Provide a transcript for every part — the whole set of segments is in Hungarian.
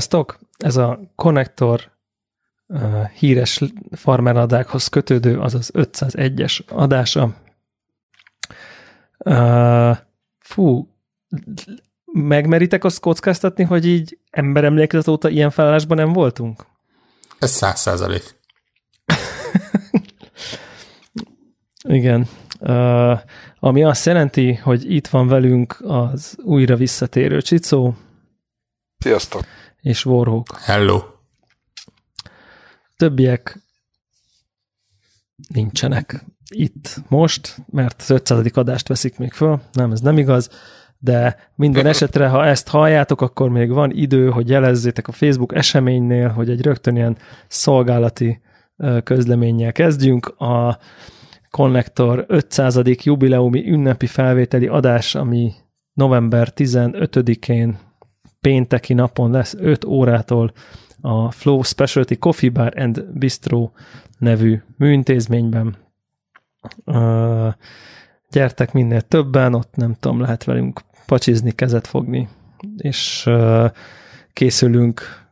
Sziasztok! Ez a konnektor uh, híres farmeradákhoz kötődő, azaz 501-es adása. Uh, fú, megmeritek azt kockáztatni, hogy így emberemlékezet óta ilyen felállásban nem voltunk? Ez száz százalék. Igen. Uh, ami azt jelenti, hogy itt van velünk az újra visszatérő Csicó. Sziasztok! És Warhawk. Hello! Többiek nincsenek itt most, mert az 500. adást veszik még föl. Nem, ez nem igaz, de minden esetre, ha ezt halljátok, akkor még van idő, hogy jelezzétek a Facebook eseménynél, hogy egy rögtön ilyen szolgálati közleménnyel kezdjünk. A Connector 500. jubileumi ünnepi felvételi adás, ami november 15-én pénteki napon lesz 5 órától a Flow Specialty Coffee Bar and Bistro nevű műintézményben. Gyertek minél többen, ott nem tudom, lehet velünk pacsizni, kezet fogni, és készülünk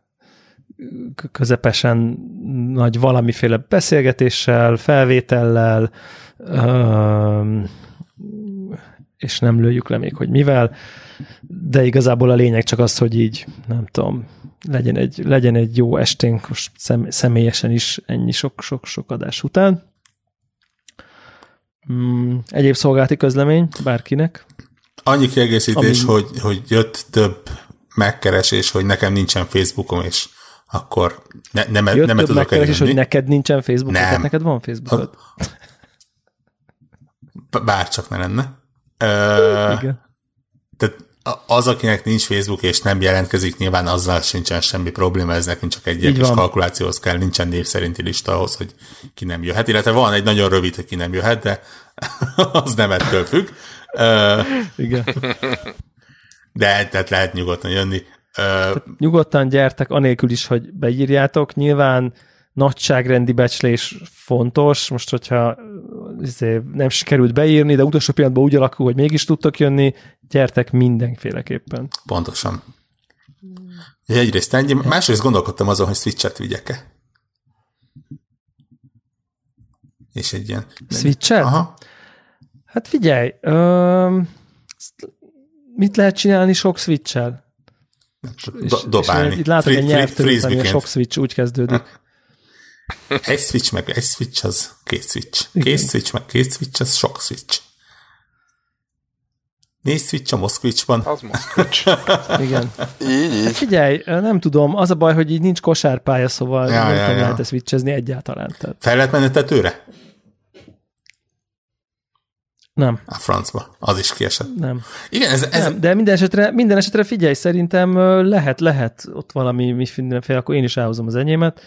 közepesen nagy valamiféle beszélgetéssel, felvétellel, és nem lőjük le még, hogy mivel, de igazából a lényeg csak az, hogy így, nem tudom, legyen egy, legyen egy jó esténk most szem, személyesen is ennyi sok-sok-sok adás után. Mm, egyéb szolgálati közlemény bárkinek? Annyi kiegészítés, Ami... hogy, hogy jött több megkeresés, hogy nekem nincsen Facebookom, és akkor ne, nem, Jött nem tudok megkeresés, hogy neked nincsen Facebook, nem. neked van Facebookod. Bárcsak ne lenne. Ö, Igen. Tehát az, akinek nincs Facebook és nem jelentkezik, nyilván azzal sincsen semmi probléma, ez nekünk csak egy ilyen kis kalkulációhoz kell, nincsen név szerinti lista ahhoz, hogy ki nem jöhet, illetve van egy nagyon rövid, hogy ki nem jöhet, de az nem ettől függ. Igen. De tehát lehet nyugodtan jönni. Tehát nyugodtan gyertek, anélkül is, hogy beírjátok. Nyilván nagyságrendi becslés fontos, most hogyha nem sikerült beírni, de utolsó pillanatban úgy alakul, hogy mégis tudtok jönni, gyertek mindenféleképpen. Pontosan. Egyrészt ennyi, másrészt gondolkodtam azon, hogy switchet vigyek-e. És egy ilyen... Switchet? Aha. Hát figyelj, ö, mit lehet csinálni sok switch-el? Do- dobálni. És itt látok egy nyelvtörőt, ami a sok switch úgy kezdődik. Egy switch meg egy switch az két switch. Két Igen. switch meg két switch az sok switch. Négy switch a Moszkvicsban. Az Moszkvics. Igen. Így, így. Hát figyelj, nem tudom, az a baj, hogy így nincs kosárpálya, szóval ja, nem ja, ja. lehet ezt switchezni egyáltalán. Tehát. Fel lehet menni tetőre? Nem. A francba. Az is kiesett. Nem. Igen, ez, ez... Nem, de minden esetre, minden esetre figyelj, szerintem lehet, lehet ott valami mindenféle, akkor én is elhozom az enyémet.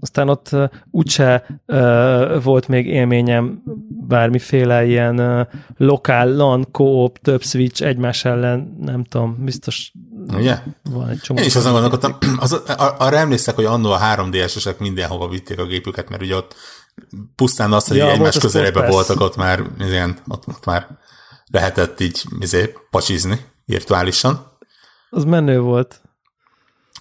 Aztán ott úgyse uh, volt még élményem bármiféle ilyen uh, lokál LAN, co-op, több switch egymás ellen, nem tudom, biztos Ugye? Van egy csomó. Én is azon gondolkodtam, az, arra emlékszek, hogy annó a 3DS-esek mindenhova vitték a gépüket, mert ugye ott pusztán az, hogy ja, egymás közelében voltak, ott már, ilyen, ott, ott már lehetett így izé, pacsizni virtuálisan. Az menő volt.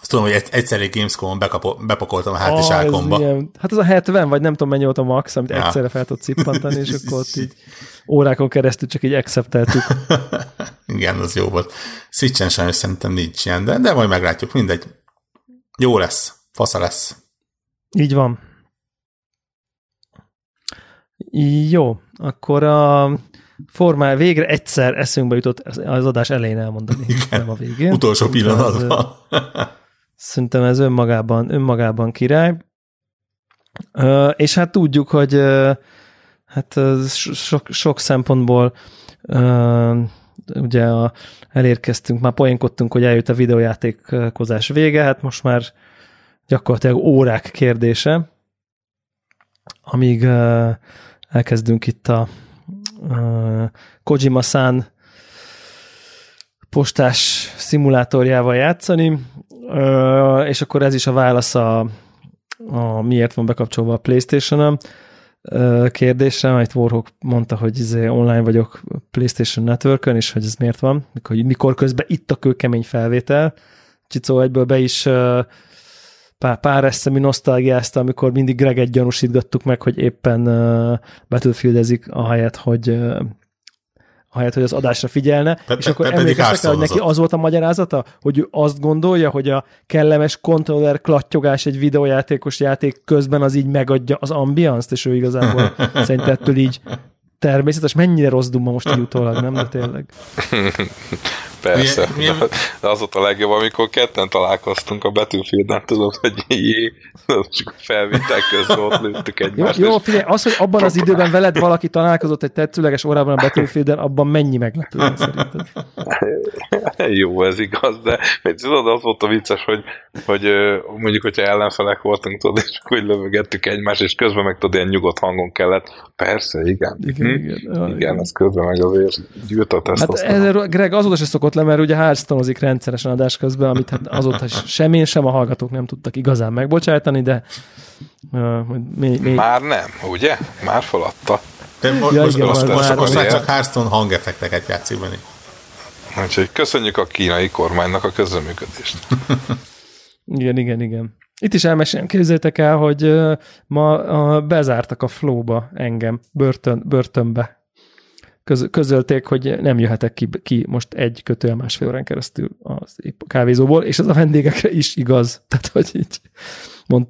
Azt tudom, hogy egyszer egy Gamescom-on bepakoltam a hátizsákomba. Oh, hát az a 70, vagy nem tudom mennyi volt a max, amit ja. egyszerre fel tudsz cippantani, és akkor ott így órákon keresztül csak így accepteltük. Igen, az jó volt. Switchen sajnos szerintem nincs ilyen, de, de majd meglátjuk, mindegy. Jó lesz, fasza lesz. Így van. Jó, akkor a formál végre egyszer eszünkbe jutott az adás elején elmondani, Igen. nem a végén. Utolsó pillanatban. Szerintem ez önmagában, önmagában király. És hát tudjuk, hogy hát sok, sok szempontból ugye a, elérkeztünk, már poénkodtunk, hogy eljött a videójátékozás vége, hát most már gyakorlatilag órák kérdése, amíg elkezdünk itt a uh, Kojima-san postás szimulátorjával játszani, és akkor ez is a válasz a, a miért van bekapcsolva a Playstation-om uh, kérdésre, amit Warhawk mondta, hogy izé online vagyok PlayStation network és hogy ez miért van, mikor, mikor közben itt a kőkemény felvétel, Csicó egyből be is pár, pár eszemű nosztalgiázta, amikor mindig Greget gyanúsítgattuk meg, hogy éppen battlefieldezik, ahelyett, hogy ahelyett, hogy az adásra figyelne, pe, és akkor emlékeztek hogy neki az volt a magyarázata, hogy ő azt gondolja, hogy a kellemes kontroller klattyogás egy videójátékos játék közben az így megadja az ambiance és ő igazából szerint ettől így természetes, mennyire rossz duma most így utólag, nem? De tényleg. Persze. Milyen, milyen... De az volt a legjobb, amikor ketten találkoztunk a Battlefield-en, tudod, hogy jé, csak felvétel közben ott lőttük egymást. Jó, jó, figyelj, az, hogy abban az időben veled valaki találkozott egy tetszőleges órában a Battlefield-en, abban mennyi meglepő szerinted? jó, ez igaz, de tudod, az volt a vicces, hogy, hogy mondjuk, hogyha ellenfelek voltunk, tudod, és akkor hogy lövögettük egymást, és közben meg tudod, ilyen nyugodt hangon kellett. Persze, igen. Igen, hm? Igen, igen, ez közben meg azért gyűjt a Hát ez, Greg azóta se szokott le, mert ugye hearthstone rendszeresen adás közben, amit hát azóta sem én, sem a hallgatók nem tudtak igazán megbocsájtani, de uh, még, még... Már nem, ugye? Már feladta. De mo- ja, most, igen, most, most, már, most már csak Hearthstone hangeffekteket játszik benne. Úgyhogy köszönjük a kínai kormánynak a közreműködést. igen, igen, igen. Itt is elmesélem, képzeljétek el, hogy ma bezártak a flóba engem, börtön, börtönbe köz, közölték, hogy nem jöhetek ki, ki most egy kötően másfél órán keresztül az kávézóból, és ez a vendégekre is igaz. Tehát, hogy így mond,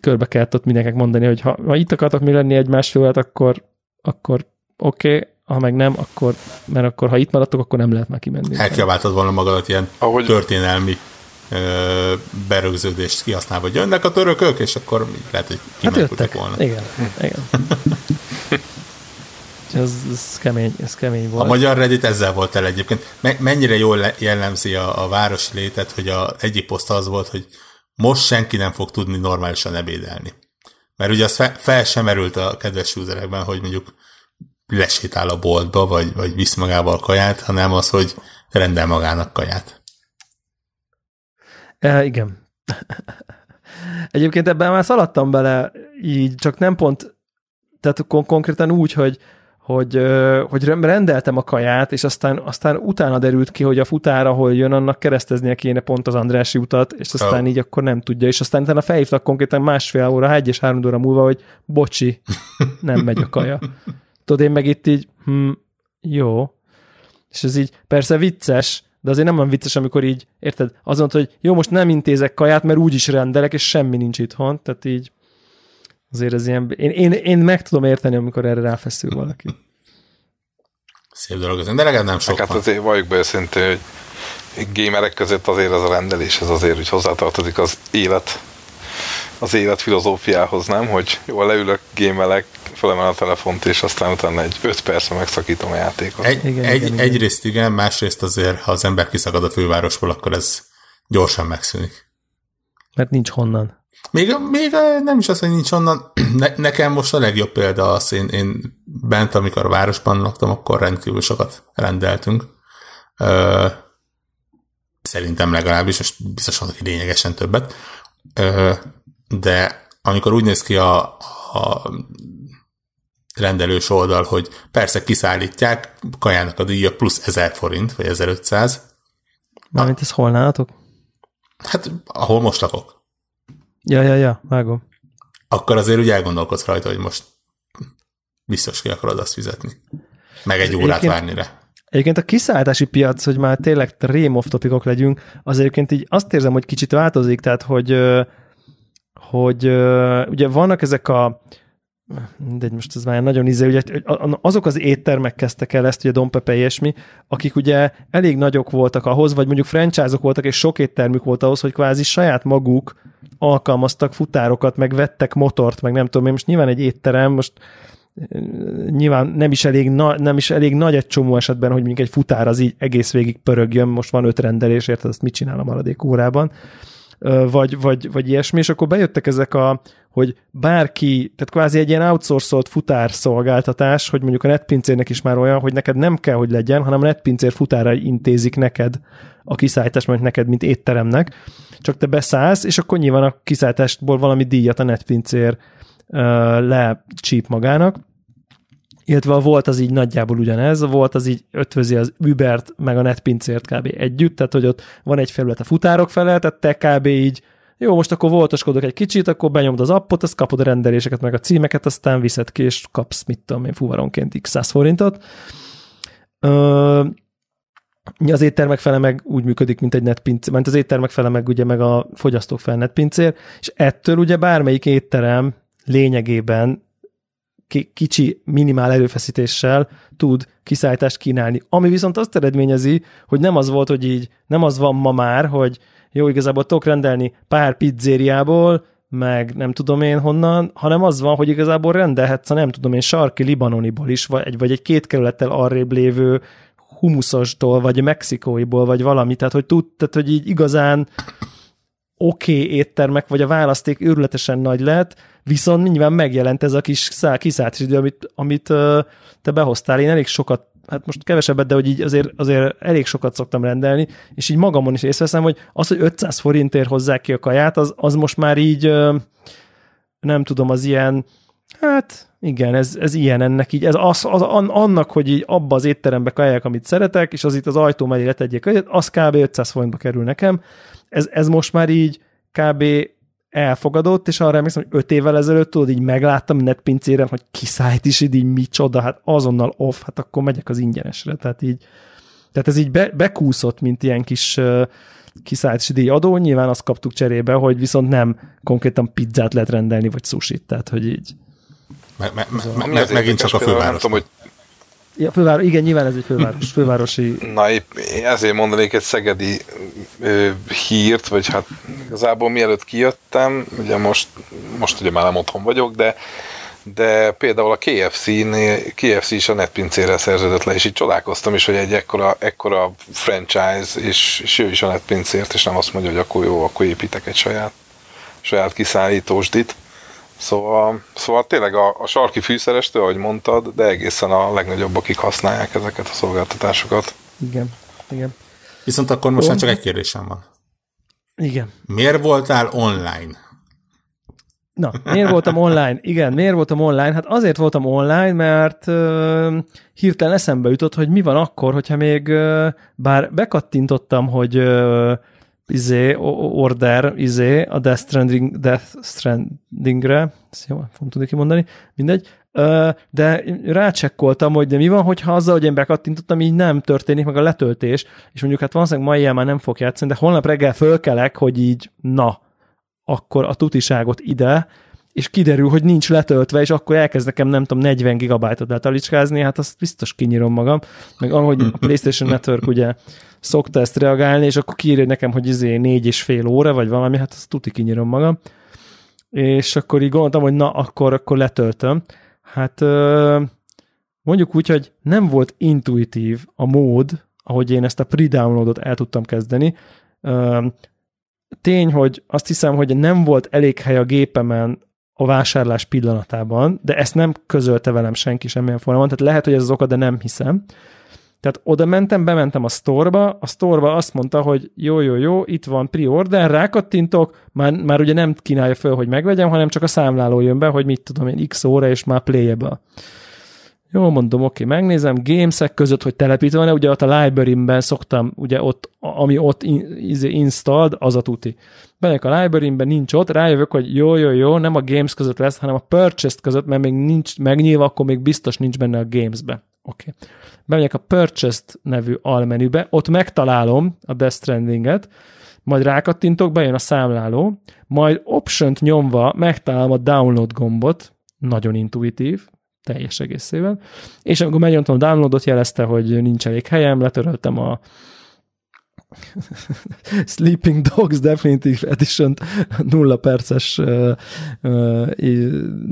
körbe kellett ott mindenkinek mondani, hogy ha, ha itt akartok még lenni egy másfél órát, akkor, akkor oké, okay, ha meg nem, akkor, mert akkor ha itt maradtok, akkor nem lehet már kimenni. Elkiabáltad volna magadat ilyen Ahogy... történelmi berögződést kihasználva, hogy jönnek a törökök, és akkor lehet, hogy kimenekültek hát volna. Igen, igen. Ez, ez, kemény, ez kemény volt. A magyar Reddit ezzel volt el egyébként. Mennyire jól jellemzi a, a városi létet, hogy a egyik poszt az volt, hogy most senki nem fog tudni normálisan ebédelni. Mert ugye az fel, fel sem merült a kedves userekben, hogy mondjuk lesétál a boltba, vagy, vagy visz magával kaját, hanem az, hogy rendel magának kaját. E, igen. Egyébként ebben már szaladtam bele, így csak nem pont, tehát kon- konkrétan úgy, hogy hogy, hogy rendeltem a kaját, és aztán, aztán utána derült ki, hogy a futár, ahol jön, annak kereszteznie kéne pont az Andrási utat, és aztán oh. így akkor nem tudja, és aztán utána felhívtak konkrétan másfél óra, egy és három óra múlva, hogy bocsi, nem megy a kaja. Tudod, én meg itt így, hm, jó. És ez így persze vicces, de azért nem olyan vicces, amikor így, érted, az mondta, hogy jó, most nem intézek kaját, mert úgy is rendelek, és semmi nincs itthon, tehát így Azért ez ilyen, én, én, én meg tudom érteni, amikor erre ráfeszül valaki. Szép dolog ez, de legalább nem sok Hát azért valljuk be őszintén, hogy gamerek között azért ez a rendelés, ez azért hogy hozzátartozik az élet az élet filozófiához, nem? Hogy jól leülök, gémelek, felemel a telefont, és aztán utána egy 5 percre megszakítom a játékot. Egy, igen, egy, igen, egyrészt igen, másrészt azért, ha az ember kiszakad a fővárosból, akkor ez gyorsan megszűnik. Mert nincs honnan. Még, még nem is az, hogy nincs onnan. Ne, nekem most a legjobb példa az, én, én bent, amikor a városban laktam, akkor rendkívül sokat rendeltünk. Ö, szerintem legalábbis, és biztos hogy lényegesen többet. Ö, de amikor úgy néz ki a, a rendelős oldal, hogy persze kiszállítják, kajának a díja plusz 1000 forint, vagy 1500. Mármint ez hol nálatok? Hát, ahol most lakok. Ja, ja, ja, vágom. Akkor azért úgy elgondolkodsz rajta, hogy most biztos ki akarod azt fizetni. Meg egy órát egyébként, várni rá. Egyébként a kiszállítási piac, hogy már tényleg rém off topikok legyünk, az egyébként így azt érzem, hogy kicsit változik, tehát hogy, hogy ugye vannak ezek a de most ez már nagyon izé, ugye azok az éttermek kezdtek el ezt, ugye Don Pepe ilyesmi, akik ugye elég nagyok voltak ahhoz, vagy mondjuk franchise-ok voltak, és sok éttermük volt ahhoz, hogy kvázi saját maguk alkalmaztak futárokat, meg vettek motort, meg nem tudom én, most nyilván egy étterem, most eh, nyilván nem is, elég na, nem is elég nagy egy csomó esetben, hogy mondjuk egy futár az így egész végig pörögjön, most van öt rendelés, érted, azt mit csinál a maradék órában vagy, vagy, vagy ilyesmi, és akkor bejöttek ezek a, hogy bárki, tehát kvázi egy ilyen outsourcolt futár szolgáltatás, hogy mondjuk a netpincérnek is már olyan, hogy neked nem kell, hogy legyen, hanem a netpincér futára intézik neked a kiszállítás, mondjuk neked, mint étteremnek, csak te beszállsz, és akkor nyilván a kiszállításból valami díjat a netpincér lecsíp magának, illetve a volt az így nagyjából ugyanez, a volt az így ötvözi az Ubert meg a netpincért kb. együtt, tehát hogy ott van egy felület a futárok fele, tehát te kb. így jó, most akkor voltoskodok egy kicsit, akkor benyomod az appot, azt kapod a rendeléseket, meg a címeket, aztán viszed ki, és kapsz, mit tudom én, fuvaronként x 100 forintot. Ö, az éttermek fele meg úgy működik, mint egy netpincér, mert az éttermek fele meg ugye meg a fogyasztók fele netpincér, és ettől ugye bármelyik étterem lényegében kicsi, minimál erőfeszítéssel tud kiszállítást kínálni. Ami viszont azt eredményezi, hogy nem az volt, hogy így, nem az van ma már, hogy jó, igazából tudok rendelni pár pizzériából, meg nem tudom én honnan, hanem az van, hogy igazából rendelhetsz a nem tudom én sarki Libanoniból is, vagy egy, vagy egy két kerülettel arrébb lévő humuszostól, vagy mexikóiból, vagy valami, tehát hogy tud, tehát hogy így igazán oké okay éttermek, vagy a választék őrületesen nagy lett, viszont nyilván megjelent ez a kis kiszállt idő, amit, amit te behoztál. Én elég sokat, hát most kevesebbet, de hogy így azért, azért elég sokat szoktam rendelni, és így magamon is észreveszem, hogy az, hogy 500 forintért hozzák ki a kaját, az, az most már így nem tudom, az ilyen, hát igen, ez, ez ilyen ennek így, ez az, az, annak, hogy így abba az étterembe kajálják, amit szeretek, és az itt az ajtó mellé letegyék, az kb. 500 forintba kerül nekem, ez, ez most már így kb. elfogadott, és arra emlékszem, hogy öt évvel ezelőtt tudod, így megláttam netpincéren, hogy kiszállít is, így, így micsoda, hát azonnal off, hát akkor megyek az ingyenesre, tehát így, tehát ez így be, bekúszott, mint ilyen kis uh, kiszállítási díj adó, nyilván azt kaptuk cserébe, hogy viszont nem konkrétan pizzát lehet rendelni, vagy sushit, tehát hogy így. Me, me, me, me, megint csak a főváros. Nem tudom, hogy Ja, főváros, igen, nyilván ez egy főváros, fővárosi... Na, épp én ezért mondanék egy szegedi ö, hírt, vagy hát igazából mielőtt kijöttem, ugye most, most ugye már nem otthon vagyok, de de például a KFC, KFC is a netpincére szerződött le, és így csodálkoztam is, hogy egy ekkora, ekkora franchise, és, és ő is a netpincért, és nem azt mondja, hogy akkor jó, akkor építek egy saját, saját kiszállítósdit. Szóval, szóval tényleg a, a sarki fűszerestől, ahogy mondtad, de egészen a legnagyobb, akik használják ezeket a szolgáltatásokat. Igen, igen. Viszont akkor most már csak egy kérdésem van. Igen. Miért voltál online? Na, miért voltam online? Igen, miért voltam online? Hát azért voltam online, mert uh, hirtelen eszembe jutott, hogy mi van akkor, hogyha még, uh, bár bekattintottam, hogy uh, izé, order, izé, a Death, Stranding, Death Strandingre, ezt jó, fogom tudni kimondani, mindegy, de rácsekkoltam, hogy de mi van, hogyha azzal, hogy én bekattintottam, így nem történik meg a letöltés, és mondjuk hát valószínűleg ma ilyen már nem fog játszani, de holnap reggel fölkelek, hogy így na, akkor a tutiságot ide, és kiderül, hogy nincs letöltve, és akkor elkezd nekem, nem tudom, 40 gigabájtot letalicskázni, hát azt biztos kinyírom magam. Meg ahogy a PlayStation Network ugye szokta ezt reagálni, és akkor kiírja nekem, hogy izé négy és fél óra, vagy valami, hát azt tuti kinyírom magam. És akkor így gondoltam, hogy na, akkor, akkor letöltöm. Hát mondjuk úgy, hogy nem volt intuitív a mód, ahogy én ezt a pre-downloadot el tudtam kezdeni. Tény, hogy azt hiszem, hogy nem volt elég hely a gépemen a vásárlás pillanatában, de ezt nem közölte velem senki semmilyen formában, tehát lehet, hogy ez az oka, de nem hiszem. Tehát oda mentem, bementem a sztorba, a sztorba azt mondta, hogy jó, jó, jó, itt van pre-order, rákattintok, már, már ugye nem kínálja föl, hogy megvegyem, hanem csak a számláló jön be, hogy mit tudom én, x óra, és már playable. Jó, mondom, oké, megnézem, gamesek között, hogy telepítve van ugye ott a library-ben szoktam, ugye ott, ami ott in, izé installed, az a tuti. Bemegyek a library-ben, nincs ott, rájövök, hogy jó, jó, jó, nem a games között lesz, hanem a purchase között, mert még nincs megnyilva, akkor még biztos nincs benne a games-be. Oké. Okay. Bemegyek a Purchased nevű almenübe, ott megtalálom a Death Stranding-et, majd rákattintok, bejön a számláló, majd option nyomva megtalálom a download gombot, nagyon intuitív, teljes egészében, és amikor megnyomtam a downloadot, jelezte, hogy nincs elég helyem, letöröltem a Sleeping Dogs Definitive Edition nulla perces uh, uh,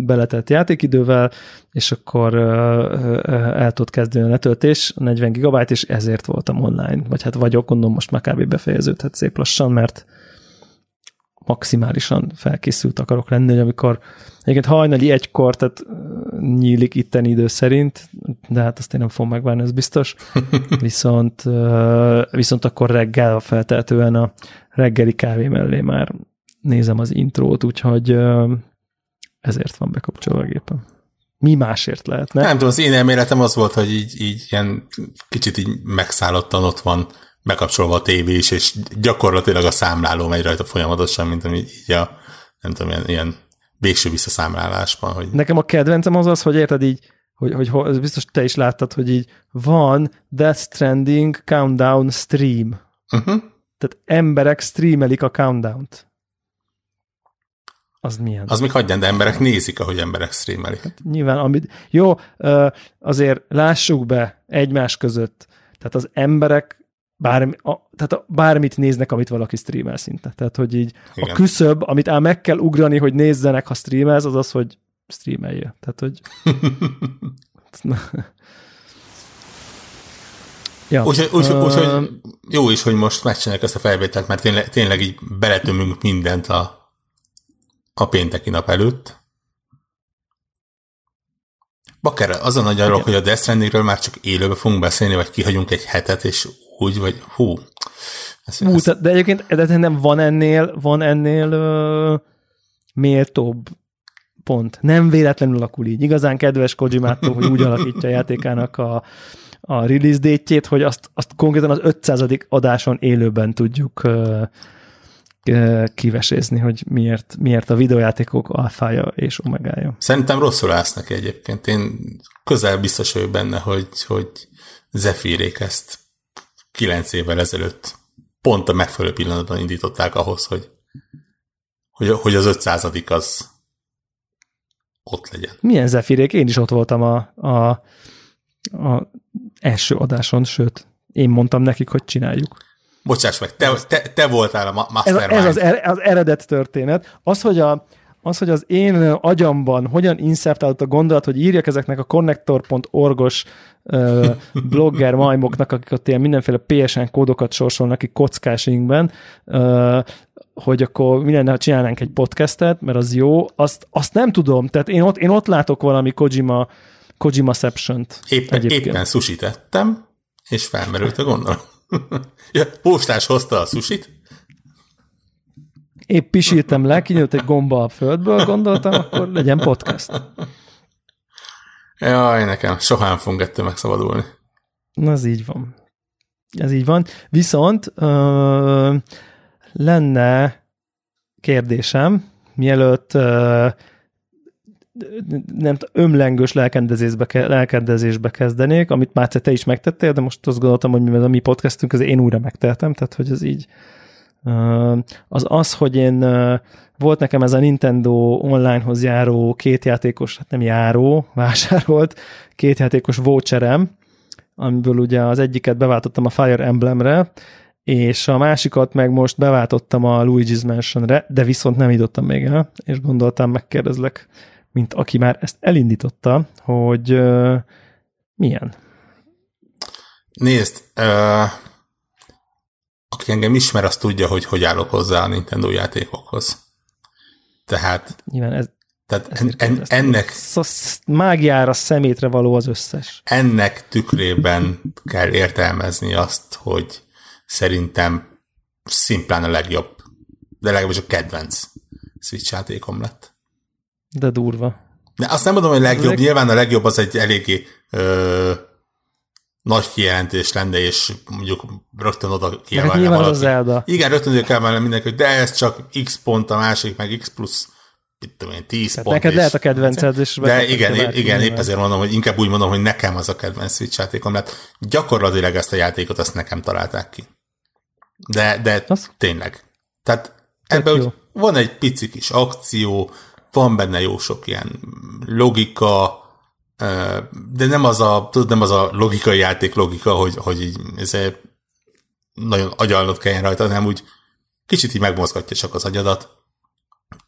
beletett játékidővel, és akkor uh, el tud kezdeni a letöltés, 40 gigabyte, és ezért voltam online. Vagy hát vagyok, gondolom most már kb. befejeződhet szép lassan, mert maximálisan felkészült akarok lenni, hogy amikor egyébként hajnali egykor, tehát nyílik itten idő szerint, de hát azt én nem fogom megvárni, ez biztos. Viszont, viszont akkor reggel feltehetően a reggeli kávé mellé már nézem az intrót, úgyhogy ezért van bekapcsolva a gépem. Mi másért lehetne? Nem tudom, az én elméletem az volt, hogy így, így ilyen kicsit így megszállottan ott van bekapcsolva a tévé is, és gyakorlatilag a számláló megy rajta folyamatosan, mint ami így a, nem tudom, ilyen, ilyen végső visszaszámlálásban. Hogy... Nekem a kedvencem az az, hogy érted így, hogy, hogy, hogy biztos te is láttad, hogy így van Death Stranding Countdown Stream. Uh-huh. Tehát emberek streamelik a countdown-t. Az milyen? Az még hagyján, de emberek nézik, ahogy emberek streamelik. Hát nyilván, amit... Jó, azért lássuk be egymás között. Tehát az emberek bármi, a, tehát a, bármit néznek, amit valaki streamel szinte. Tehát, hogy így Igen. a küszöb, amit ám meg kell ugrani, hogy nézzenek, ha streamelsz, az az, hogy streamelje. Tehát, hogy... ja. Úgyhogy úgy, úgy, úgy, uh, jó is, hogy most megcsinálják ezt a felvételt, mert tényleg, tényleg így beletömünk mindent a, a pénteki nap előtt. Bakker, az a nagy arról, hogy a Death Strandingről már csak élőbe fogunk beszélni, vagy kihagyunk egy hetet, és úgy, vagy hú. Ez, hú, ez... De egyébként de nem van ennél, van ennél uh, méltóbb pont. Nem véletlenül alakul így. Igazán kedves Kojimától, hogy úgy alakítja a játékának a, a release date hogy azt, azt konkrétan az 500. adáson élőben tudjuk uh, kivesézni, hogy miért, miért a videójátékok alfája és omegája. Szerintem rosszul állsz neki egyébként. Én közel biztos vagyok benne, hogy, hogy Zephyrék ezt kilenc évvel ezelőtt pont a megfelelő pillanatban indították ahhoz, hogy, hogy, hogy az 500 az ott legyen. Milyen Zephyrék? Én is ott voltam a, a, a első adáson, sőt, én mondtam nekik, hogy csináljuk. Bocsáss meg, te, te, te voltál a mastermind. Ez, ez az, er, az eredet történet. Az, hogy a, az, hogy az én agyamban hogyan inszertálott a gondolat, hogy írjak ezeknek a connector.orgos uh, blogger majmoknak, akik ott ilyen mindenféle PSN kódokat sorsolnak ki kockás inkben, hogy akkor mi lenne, ha csinálnánk egy podcastet, mert az jó, azt, azt nem tudom. Tehát én ott, én ott látok valami Kojima, Kojima-ception-t. Éppen, éppen sushi tettem, és felmerült a gondolat. ja, postás hozta a susit, épp pisítem le, kinyílt egy gomba a földből, gondoltam, akkor legyen podcast. Jaj, nekem soha nem fogunk ettől megszabadulni. Na, ez így van. Ez így van. Viszont ö, lenne kérdésem, mielőtt ö, nem ömlengős lelkendezésbe, lelkendezésbe kezdenék, amit már te is megtettél, de most azt gondoltam, hogy mivel a mi podcastünk, azért én újra megteltem, tehát hogy ez így az az, hogy én volt nekem ez a Nintendo onlinehoz járó kétjátékos, hát nem járó, vásárolt kétjátékos voucherem, amiből ugye az egyiket beváltottam a Fire Emblemre, és a másikat meg most beváltottam a Luigi's Mansionre, de viszont nem idottam még el, és gondoltam, megkérdezlek, mint aki már ezt elindította, hogy uh, milyen? Nézd, uh, aki engem ismer, az tudja, hogy hogy állok hozzá a Nintendo játékokhoz. Tehát, Nyilván ez, tehát en, en, ennek... Mágiára szemétre való az összes. Ennek tükrében kell értelmezni azt, hogy szerintem szimplán a legjobb, de legalábbis a kedvenc Switch játékom lett. De durva. De azt nem mondom, hogy legjobb, leg... nyilván a legjobb az egy eléggé ö, nagy kijelentés lenne, és mondjuk rögtön oda kiemelne valaki. Az. Igen, rögtön oda kiemelne mindenki, hogy de ez csak x pont, a másik meg x plusz mit tudom én, 10 Tehát pont. Neked és, lehet a kedvenced, és De igen, igen, igen épp ezért mondom, hogy inkább úgy mondom, hogy nekem az a kedvenc Switch játékom lett. Gyakorlatilag ezt a játékot azt nekem találták ki. De, de az? tényleg. Tehát ebben van egy pici kis akció, van benne jó sok ilyen logika, de nem az a, tudod, nem az a logikai játék logika, hogy, hogy így ez nagyon agyalnod kelljen rajta, hanem úgy kicsit így megmozgatja csak az agyadat.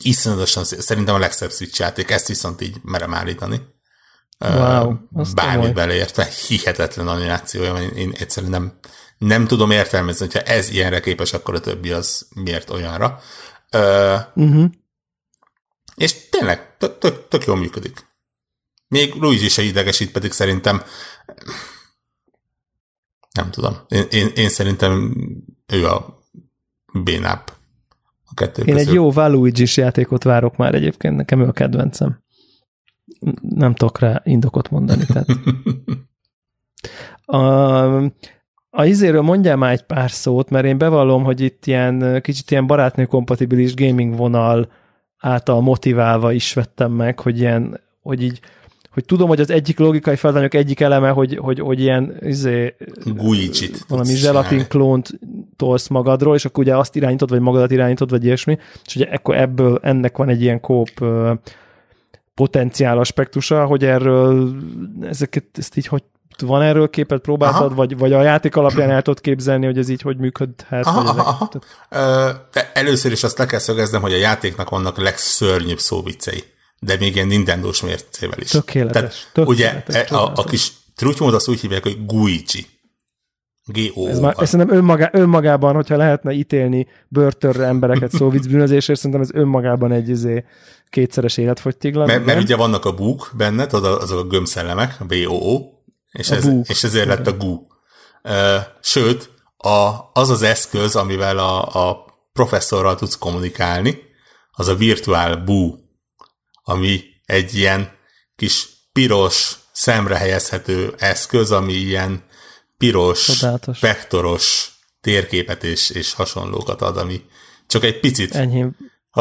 Iszonyatosan szerintem a legszebb Switch játék, ezt viszont így merem állítani. Wow, Bármi beleértve, hihetetlen animációja, én, én egyszerűen nem, nem tudom értelmezni, hogyha ez ilyenre képes, akkor a többi az miért olyanra. uh-huh. És tényleg, tök, tök, tök jól működik. Még Luigi se idegesít, pedig szerintem nem tudom. Én, én, én szerintem ő a bénább a kettő Én közül. egy jó Valuigi-s játékot várok már egyébként, nekem ő a kedvencem. nem tudok rá indokot mondani. Tehát. A, a izéről mondjál már egy pár szót, mert én bevallom, hogy itt ilyen kicsit ilyen barátnő kompatibilis gaming vonal által motiválva is vettem meg, hogy ilyen, hogy így hogy tudom, hogy az egyik logikai feladányok egyik eleme, hogy, hogy, hogy ilyen izé, Guicsit valami zselatin klónt tolsz magadról, és akkor ugye azt irányítod, vagy magadat irányítod, vagy ilyesmi, és ugye ekkor ebből ennek van egy ilyen kóp potenciál aspektusa, hogy erről ezeket, ezt így hogy van erről képet, próbáltad, aha. vagy, vagy a játék alapján el tudod képzelni, hogy ez így hogy működhet? Aha, vagy ezek, aha. De először is azt le kell szögeznem, hogy a játéknak vannak legszörnyűbb szóviccei, de még ilyen Nintendo-s mércével is. Tökéletes. Tehát, tökéletes ugye a, a, a kis trutymód azt úgy hívják, hogy Guichi. g o Ez, már, ez szerintem önmagá, önmagában, hogyha lehetne ítélni börtönre embereket szóvicbűnözésért, szerintem ez önmagában egy izé, kétszeres életfogytiglan. Mert, mert ugye vannak a búk benne, tudod, azok a gömbszellemek, a BOO, és, ez, és ezért lett a GU. Sőt, a, az az eszköz, amivel a, a professzorral tudsz kommunikálni, az a virtuál bú, ami egy ilyen kis piros, szemre helyezhető eszköz, ami ilyen piros, Csodálatos. vektoros térképet és, és hasonlókat ad, ami csak egy picit... Enyhém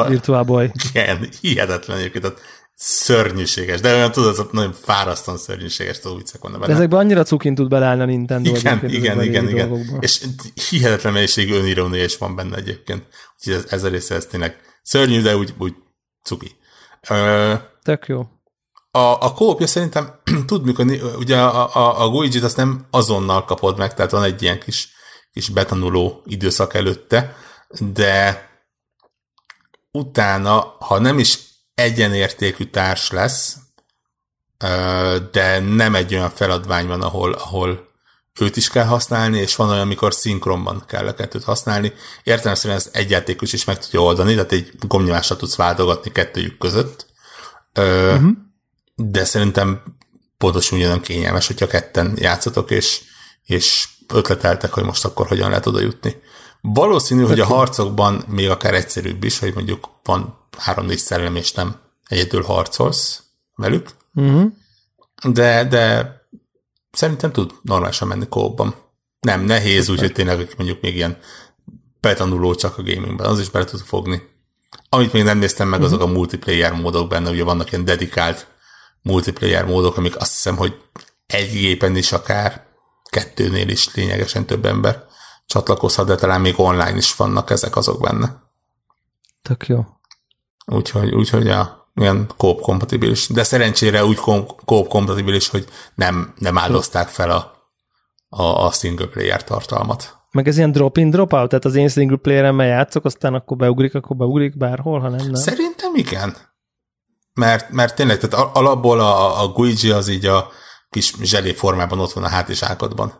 virtuál boy. Igen, hihetetlen egyébként. Tehát szörnyűséges, de olyan tudod, az nagyon fárasztóan szörnyűséges viccek vannak benne. De ezekben annyira cukin tud belálni a Nintendo. Igen, igen, igen, igen. Dolgokban. És hihetetlen mennyiségű önirónia is van benne egyébként. Úgyhogy ez, ez a része ez tényleg szörnyű, de úgy, úgy cuki. Tök jó. A, a kópja szerintem tud működni, ugye a, a, a Guigi-t azt nem azonnal kapod meg, tehát van egy ilyen kis, kis betanuló időszak előtte, de utána, ha nem is egyenértékű társ lesz, de nem egy olyan feladvány van, ahol, ahol őt is kell használni, és van olyan, amikor szinkronban kell a kettőt használni. Értelemszerűen ez egyjátékos is meg tudja oldani, tehát egy gomnyomásra tudsz váltogatni kettőjük között. Uh-huh. De szerintem pontosan ugyanolyan kényelmes, hogyha ketten játszatok, és, és ötleteltek, hogy most akkor hogyan lehet oda jutni. Valószínű, hogy a harcokban még akár egyszerűbb is, hogy mondjuk van három-négy szellem, és nem egyedül harcolsz velük. Uh-huh. De, de szerintem tud normálisan menni kóban. Nem, nehéz, úgyhogy tényleg mondjuk még ilyen betanuló csak a gamingben, az is bele tud fogni. Amit még nem néztem meg, azok uh-huh. a multiplayer módok benne, ugye vannak ilyen dedikált multiplayer módok, amik azt hiszem, hogy egy gépen is akár kettőnél is lényegesen több ember csatlakozhat, de talán még online is vannak ezek azok benne. Tök jó. Úgyhogy, úgyhogy a, ilyen kóp kompatibilis. De szerencsére úgy kóp kompatibilis, hogy nem, nem áldozták fel a, a, a single player tartalmat. Meg ez ilyen drop-in, drop-out, tehát az én single player-emmel játszok, aztán akkor beugrik, akkor beugrik bárhol, ha nem, nem. Szerintem igen. Mert, mert tényleg, tehát alapból a, a Guigi az így a kis zselé formában ott van a hátizsákodban.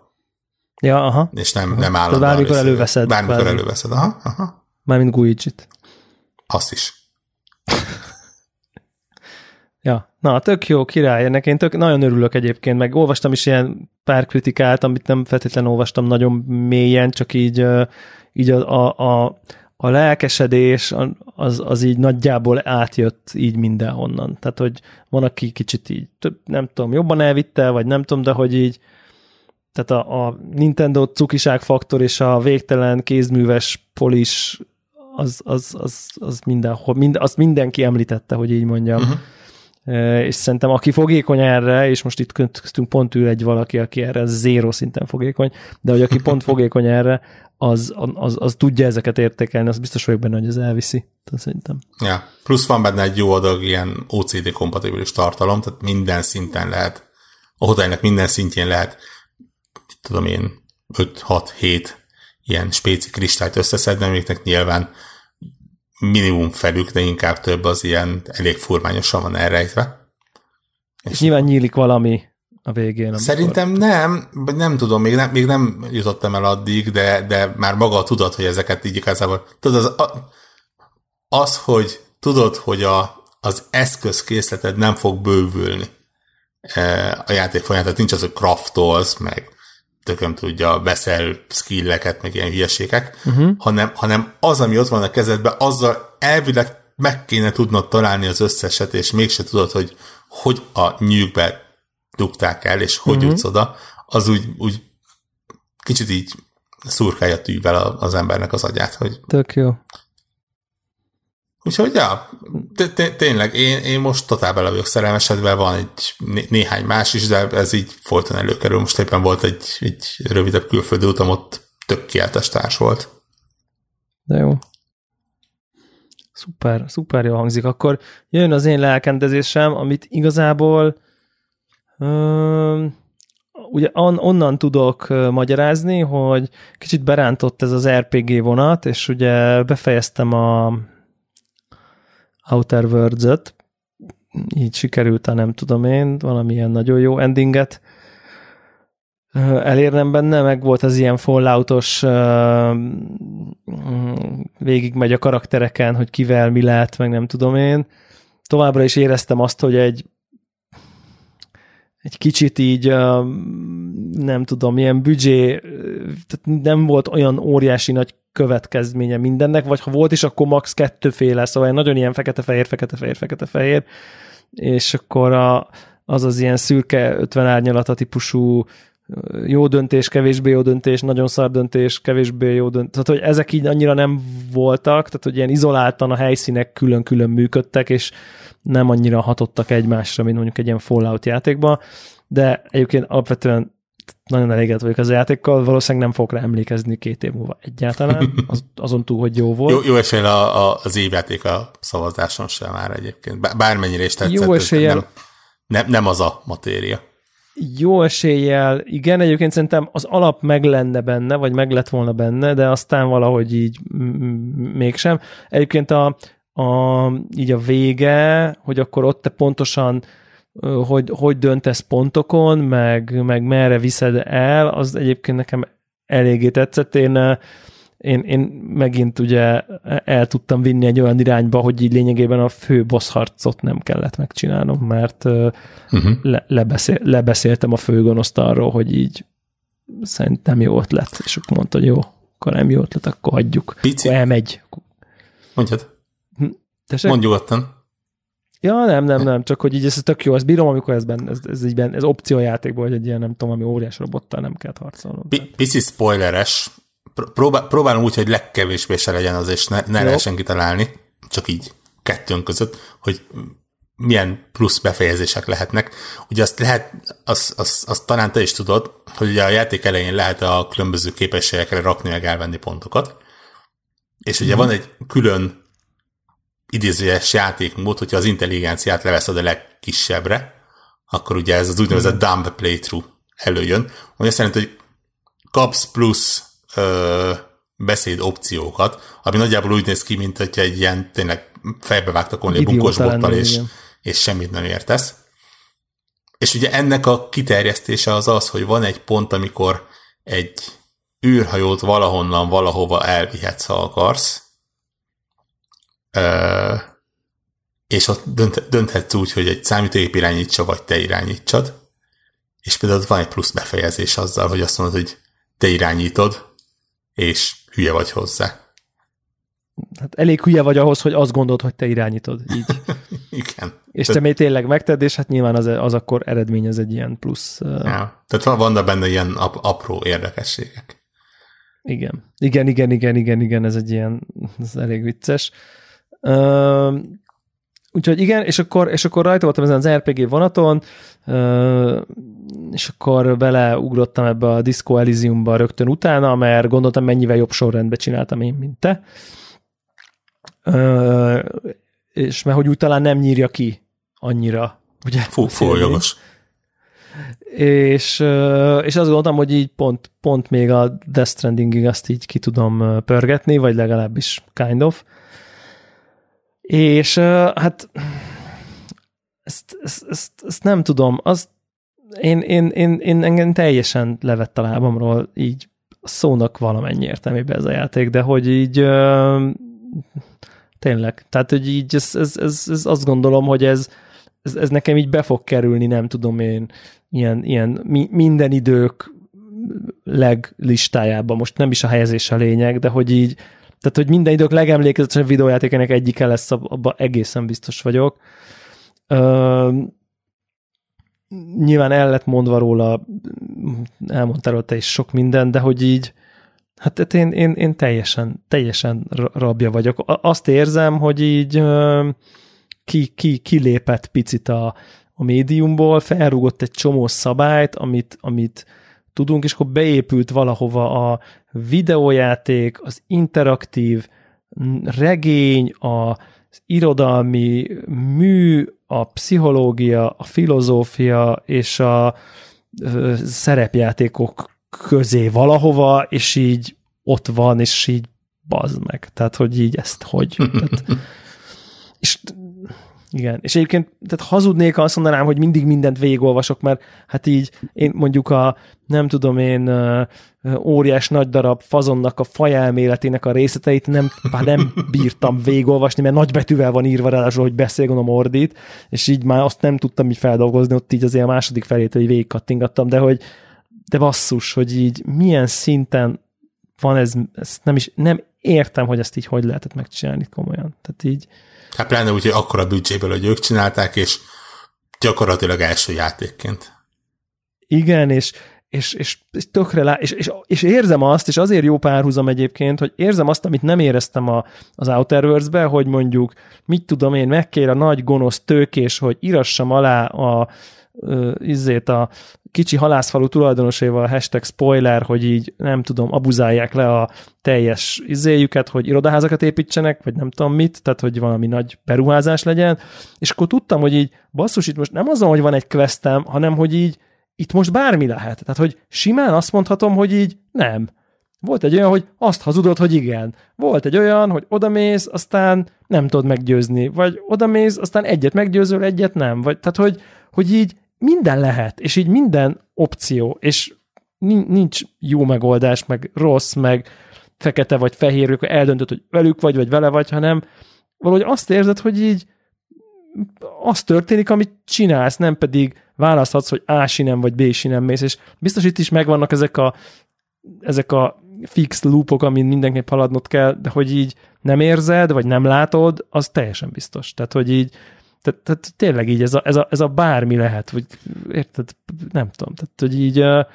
Ja, aha. És nem, aha. nem állandóan. Bármikor előveszed. Bármikor bármi. előveszed, aha, aha. Mármint Guigi-t. Azt is. ja, na, tök jó, király. Ennek én tök, nagyon örülök egyébként, meg olvastam is ilyen pár kritikát, amit nem feltétlenül olvastam nagyon mélyen, csak így, így a, a, a, a lelkesedés az, az így nagyjából átjött így mindenhonnan. Tehát, hogy van, aki kicsit így, nem tudom, jobban elvitte, vagy nem tudom, de hogy így, tehát a, a Nintendo cukiság faktor és a végtelen kézműves polis az, az, az, az mindenhol, mind, azt mindenki említette, hogy így mondjam. Uh-huh. És szerintem aki fogékony erre, és most itt köztünk pont ül egy valaki, aki erre zéro szinten fogékony, de hogy aki pont fogékony erre, az, az, az tudja ezeket értékelni, az biztos vagyok benne, hogy az elviszi. Tehát szerintem. Ja, plusz van benne egy jó adag ilyen OCD kompatibilis tartalom, tehát minden szinten lehet, a hotelnek minden szintjén lehet tudom én, 5-6-7 ilyen spéci kristályt összeszedni, amiknek nyilván minimum felük, de inkább több az ilyen elég furmányosan van elrejtve. És, és nyilván nyílik valami a végén. Amikor... Szerintem nem, vagy nem tudom, még nem, még nem jutottam el addig, de, de már maga tudod, hogy ezeket így igazából, tudod, az, az hogy tudod, hogy a, az eszközkészleted nem fog bővülni e, a játék folyamán, tehát nincs az, hogy craftolsz, meg tököm tudja, veszel skilleket, meg ilyen hülyeségek, uh-huh. hanem, hanem az, ami ott van a kezedben, azzal elvileg meg kéne tudnod találni az összeset, és mégse tudod, hogy hogy a nyűgbe dugták el, és hogy uh-huh. jutsz oda, az úgy, úgy kicsit így szurkálja tűvel az embernek az agyát, hogy... Tök jó. Úgyhogy, ja, tényleg, én, én most totál bele vagyok szerelmesedve, van egy néhány más is, de ez így folyton előkerül. Most éppen volt egy, egy rövidebb külföldi utam, ott tök kiáltás társ volt. De jó. Szuper, szuper jó hangzik. Akkor jön az én lelkendezésem, amit igazából um, ugye on, onnan tudok magyarázni, hogy kicsit berántott ez az RPG vonat, és ugye befejeztem a Outer Worlds-öt, így sikerült, ha nem tudom én, valamilyen nagyon jó endinget elérnem benne, meg volt az ilyen falloutos végig megy a karaktereken, hogy kivel mi lehet, meg nem tudom én. Továbbra is éreztem azt, hogy egy egy kicsit így, nem tudom, ilyen büdzsé, tehát nem volt olyan óriási nagy következménye mindennek, vagy ha volt is, akkor max kettőféle, szóval nagyon ilyen fekete-fehér, fekete-fehér, fekete-fehér, és akkor a, az az ilyen szürke 50 árnyalata típusú jó döntés, kevésbé jó döntés, nagyon szar döntés, kevésbé jó döntés. Tehát, hogy ezek így annyira nem voltak, tehát, hogy ilyen izoláltan a helyszínek külön-külön működtek, és nem annyira hatottak egymásra, mint mondjuk egy ilyen Fallout játékban, de egyébként alapvetően nagyon elégedett vagyok az játékkal, valószínűleg nem fogok rá emlékezni két év múlva egyáltalán, az, azon túl, hogy jó volt. Jó, jó esélye a, a, az évjáték a szavazáson sem már egyébként, bármennyire is tetszett. Jó esélye. Nem, nem, nem az a matéria. Jó eséllyel, igen, egyébként szerintem az alap meg lenne benne, vagy meg lett volna benne, de aztán valahogy így mégsem. Egyébként a, a, így a vége, hogy akkor ott te pontosan hogy, hogy döntesz pontokon, meg, meg merre viszed el, az egyébként nekem eléggé tetszett. Én, én, én megint ugye el tudtam vinni egy olyan irányba, hogy így lényegében a fő boss harcot nem kellett megcsinálnom, mert uh-huh. le, lebeszél, lebeszéltem a főgonoszt arról, hogy így szerintem jó ötlet, és akkor mondta, hogy jó, akkor nem jó ötlet, akkor hagyjuk. Pici. Akkor elmegy. Mondjad. Tessék? Mondj nyugodtan. Ja, nem, nem, nem, csak hogy így ez tök jó, ezt bírom, amikor ez, benne, ez, ez, így benne, ez opciójátékból, hogy egy ilyen, nem tudom, ami óriás robottal nem kell harcolnom. Pici spoileres, Próbál, próbálom úgy, hogy legkevésbé se legyen az, és ne, ne lehessen kitalálni, csak így kettőnk között, hogy milyen plusz befejezések lehetnek. Ugye azt lehet, azt, azt, azt talán te is tudod, hogy ugye a játék elején lehet a különböző képességekre rakni meg elvenni pontokat, és ugye mm. van egy külön idézőjes játékmód, hogyha az intelligenciát leveszed a legkisebbre, akkor ugye ez az úgynevezett mm. dumb playthrough előjön, ami azt jelenti, hogy kapsz plusz ö, beszéd opciókat, ami nagyjából úgy néz ki, mint hogy egy ilyen tényleg fejbevágtak volna egy bunkos bottal, és, és semmit nem értesz. És ugye ennek a kiterjesztése az az, hogy van egy pont, amikor egy űrhajót valahonnan valahova elvihetsz, ha akarsz, és ott dönt, dönthetsz úgy, hogy egy számítógép irányítsa, vagy te irányítsad, és például van egy plusz befejezés azzal, hogy azt mondod, hogy te irányítod, és hülye vagy hozzá. Hát elég hülye vagy ahhoz, hogy azt gondolod, hogy te irányítod. Így. Igen. És te még tényleg megted, és hát nyilván az, az akkor eredményez egy ilyen plusz. Ja. Tehát van, vannak benne ilyen ap- apró érdekességek. Igen. Igen, igen, igen, igen, igen, ez egy ilyen, ez elég vicces. Uh, úgyhogy igen, és akkor, és akkor rajta voltam ezen az RPG vonaton, uh, és akkor beleugrottam ebbe a Disco Elysiumba rögtön utána, mert gondoltam, mennyivel jobb sorrendbe csináltam én, mint te. Uh, és mert hogy úgy talán nem nyírja ki annyira. Ugye? Fú, fú jogos. És, és azt gondoltam, hogy így pont, pont még a Death Strandingig azt így ki tudom pörgetni, vagy legalábbis kind of. És hát ezt, ezt, ezt, ezt nem tudom, az én, én, én, én engem teljesen levett a lábamról így szónak valamennyi értelmében ez a játék, de hogy így ö, tényleg, tehát hogy így ez, ez, ez, ez azt gondolom, hogy ez, ez, ez nekem így be fog kerülni, nem tudom én, ilyen, ilyen mi, minden idők leglistájába, most nem is a helyezés a lényeg, de hogy így Tehát, hogy minden idők legemlékezetesebb videójátékének egyike lesz, abban egészen biztos vagyok. Ö, nyilván el lett mondva róla, elmondtál te is sok minden, de hogy így, hát én, én, én teljesen, teljesen rabja vagyok. Azt érzem, hogy így ki, ki, kilépett picit a, a médiumból, felrúgott egy csomó szabályt, amit, amit tudunk, és akkor beépült valahova a videójáték, az interaktív regény, a irodalmi mű, a pszichológia, a filozófia és a szerepjátékok közé valahova, és így ott van, és így bazd meg. Tehát, hogy így ezt hogy? Tehát, és igen, és egyébként tehát hazudnék, azt mondanám, hogy mindig mindent végigolvasok, mert hát így én mondjuk a, nem tudom én, óriás nagy darab fazonnak a fajelméletének a részleteit nem, már nem bírtam végigolvasni, mert nagybetűvel van írva ráadásul, hogy beszélgon a mordít, és így már azt nem tudtam így feldolgozni, ott így azért a második felét, hogy végigkattingattam, de hogy de basszus, hogy így milyen szinten van ez, ez nem is, nem értem, hogy ezt így hogy lehetett megcsinálni komolyan. Tehát így, Hát pláne úgy, hogy akkora büdzséből, hogy ők csinálták, és gyakorlatilag első játékként. Igen, és, és, és, és tökre lá, és, és, és, érzem azt, és azért jó párhuzam egyébként, hogy érzem azt, amit nem éreztem a, az Outer Worlds-be, hogy mondjuk, mit tudom én, megkér a nagy gonosz tőkés, hogy írassam alá a, izzét a kicsi halászfalu tulajdonoséval hashtag spoiler, hogy így nem tudom, abuzálják le a teljes izéjüket, hogy irodaházakat építsenek, vagy nem tudom mit, tehát hogy valami nagy beruházás legyen, és akkor tudtam, hogy így basszus, itt most nem azon, hogy van egy questem, hanem hogy így itt most bármi lehet. Tehát, hogy simán azt mondhatom, hogy így nem. Volt egy olyan, hogy azt hazudod, hogy igen. Volt egy olyan, hogy odamész, aztán nem tudod meggyőzni. Vagy odamész, aztán egyet meggyőzöl, egyet nem. Vagy, tehát, hogy, hogy így minden lehet, és így minden opció, és nincs jó megoldás, meg rossz, meg fekete vagy fehér, akkor eldöntöd, hogy velük vagy, vagy vele vagy, hanem valahogy azt érzed, hogy így az történik, amit csinálsz, nem pedig választhatsz, hogy A sinem vagy B sinem mész, és biztos itt is megvannak ezek a, ezek a fix loopok, amin mindenképp haladnod kell, de hogy így nem érzed, vagy nem látod, az teljesen biztos. Tehát, hogy így tehát, tehát tényleg így ez a, ez, a, ez a bármi lehet, vagy érted, nem tudom, tehát hogy így uh,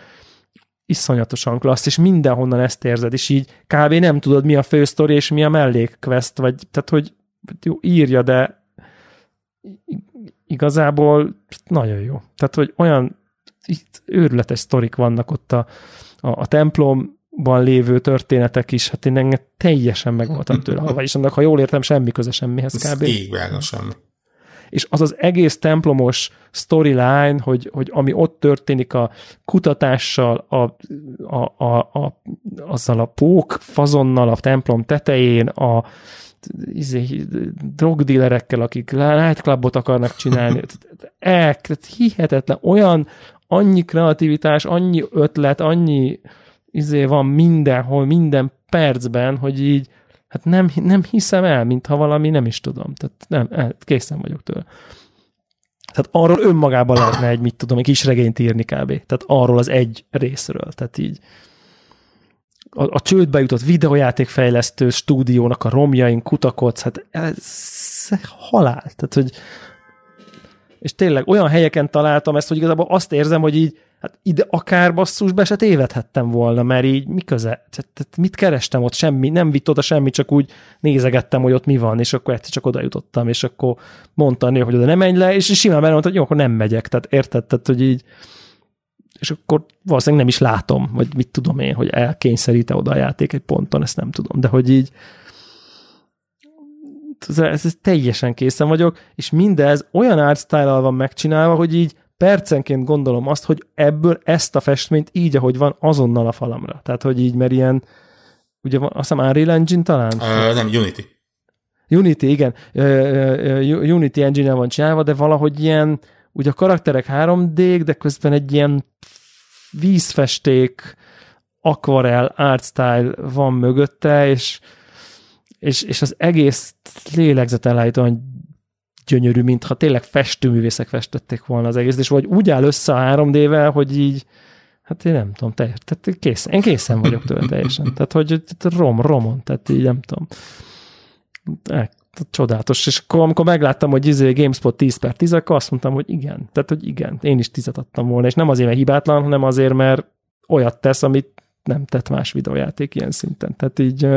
iszonyatosan klassz, és mindenhonnan ezt érzed, és így kb. nem tudod, mi a fősztori, és mi a mellékquest, vagy tehát, hogy jó, írja, de igazából nagyon jó. Tehát, hogy olyan itt őrületes sztorik vannak ott a, a, a templomban lévő történetek is, hát én engem teljesen meg voltam tőle, és annak, ha jól értem, semmi köze semmihez kb. Így semmi és az az egész templomos storyline, hogy, hogy ami ott történik a kutatással, a, a, a, a, azzal a pók fazonnal a templom tetején, a izé, drogdílerekkel, akik nightclubot akarnak csinálni. El, hihetetlen, olyan annyi kreativitás, annyi ötlet, annyi izé van mindenhol, minden percben, hogy így Hát nem, nem hiszem el, mintha valami, nem is tudom. Tehát nem, készen vagyok tőle. Tehát arról önmagában lehetne egy, mit tudom, egy kis regényt írni kb. Tehát arról az egy részről. Tehát így a, a csődbe jutott videojátékfejlesztő stúdiónak a romjain kutakodsz, hát ez halál. Tehát, hogy és tényleg olyan helyeken találtam ezt, hogy igazából azt érzem, hogy így hát ide akár be se tévedhettem volna, mert így mi köze? Tehát mit kerestem ott? Semmi, nem vitt oda semmi, csak úgy nézegettem, hogy ott mi van, és akkor egyszer csak oda jutottam, és akkor mondta a nő, hogy oda nem menj le, és simán mondta, hogy jó, akkor nem megyek. Tehát érted? Tehát, hogy így és akkor valószínűleg nem is látom, vagy mit tudom én, hogy elkényszerít-e oda a játék egy ponton, ezt nem tudom, de hogy így ez, ez teljesen készen vagyok, és mindez olyan art van megcsinálva, hogy így percenként gondolom azt, hogy ebből ezt a festményt így, ahogy van, azonnal a falamra. Tehát, hogy így, mert ilyen, ugye azt hiszem Unreal Engine talán? Uh, nem, Unity. Unity, igen. Unity engine van csinálva, de valahogy ilyen, ugye a karakterek 3D, de közben egy ilyen vízfesték, aquarel art style van mögötte, és, és, és az egész lélegzetelállítóan gyönyörű, mintha tényleg festőművészek festették volna az egész, és vagy úgy áll össze a 3D-vel, hogy így Hát én nem tudom, teljes, tehát készen, én készen vagyok tőle teljesen. Tehát, hogy rom, romon, tehát így nem tudom. E, csodálatos. És akkor, amikor megláttam, hogy izé GameSpot 10 per 10, akkor azt mondtam, hogy igen. Tehát, hogy igen, én is tizet adtam volna. És nem azért, mert hibátlan, hanem azért, mert olyat tesz, amit nem tett más videójáték ilyen szinten. Tehát így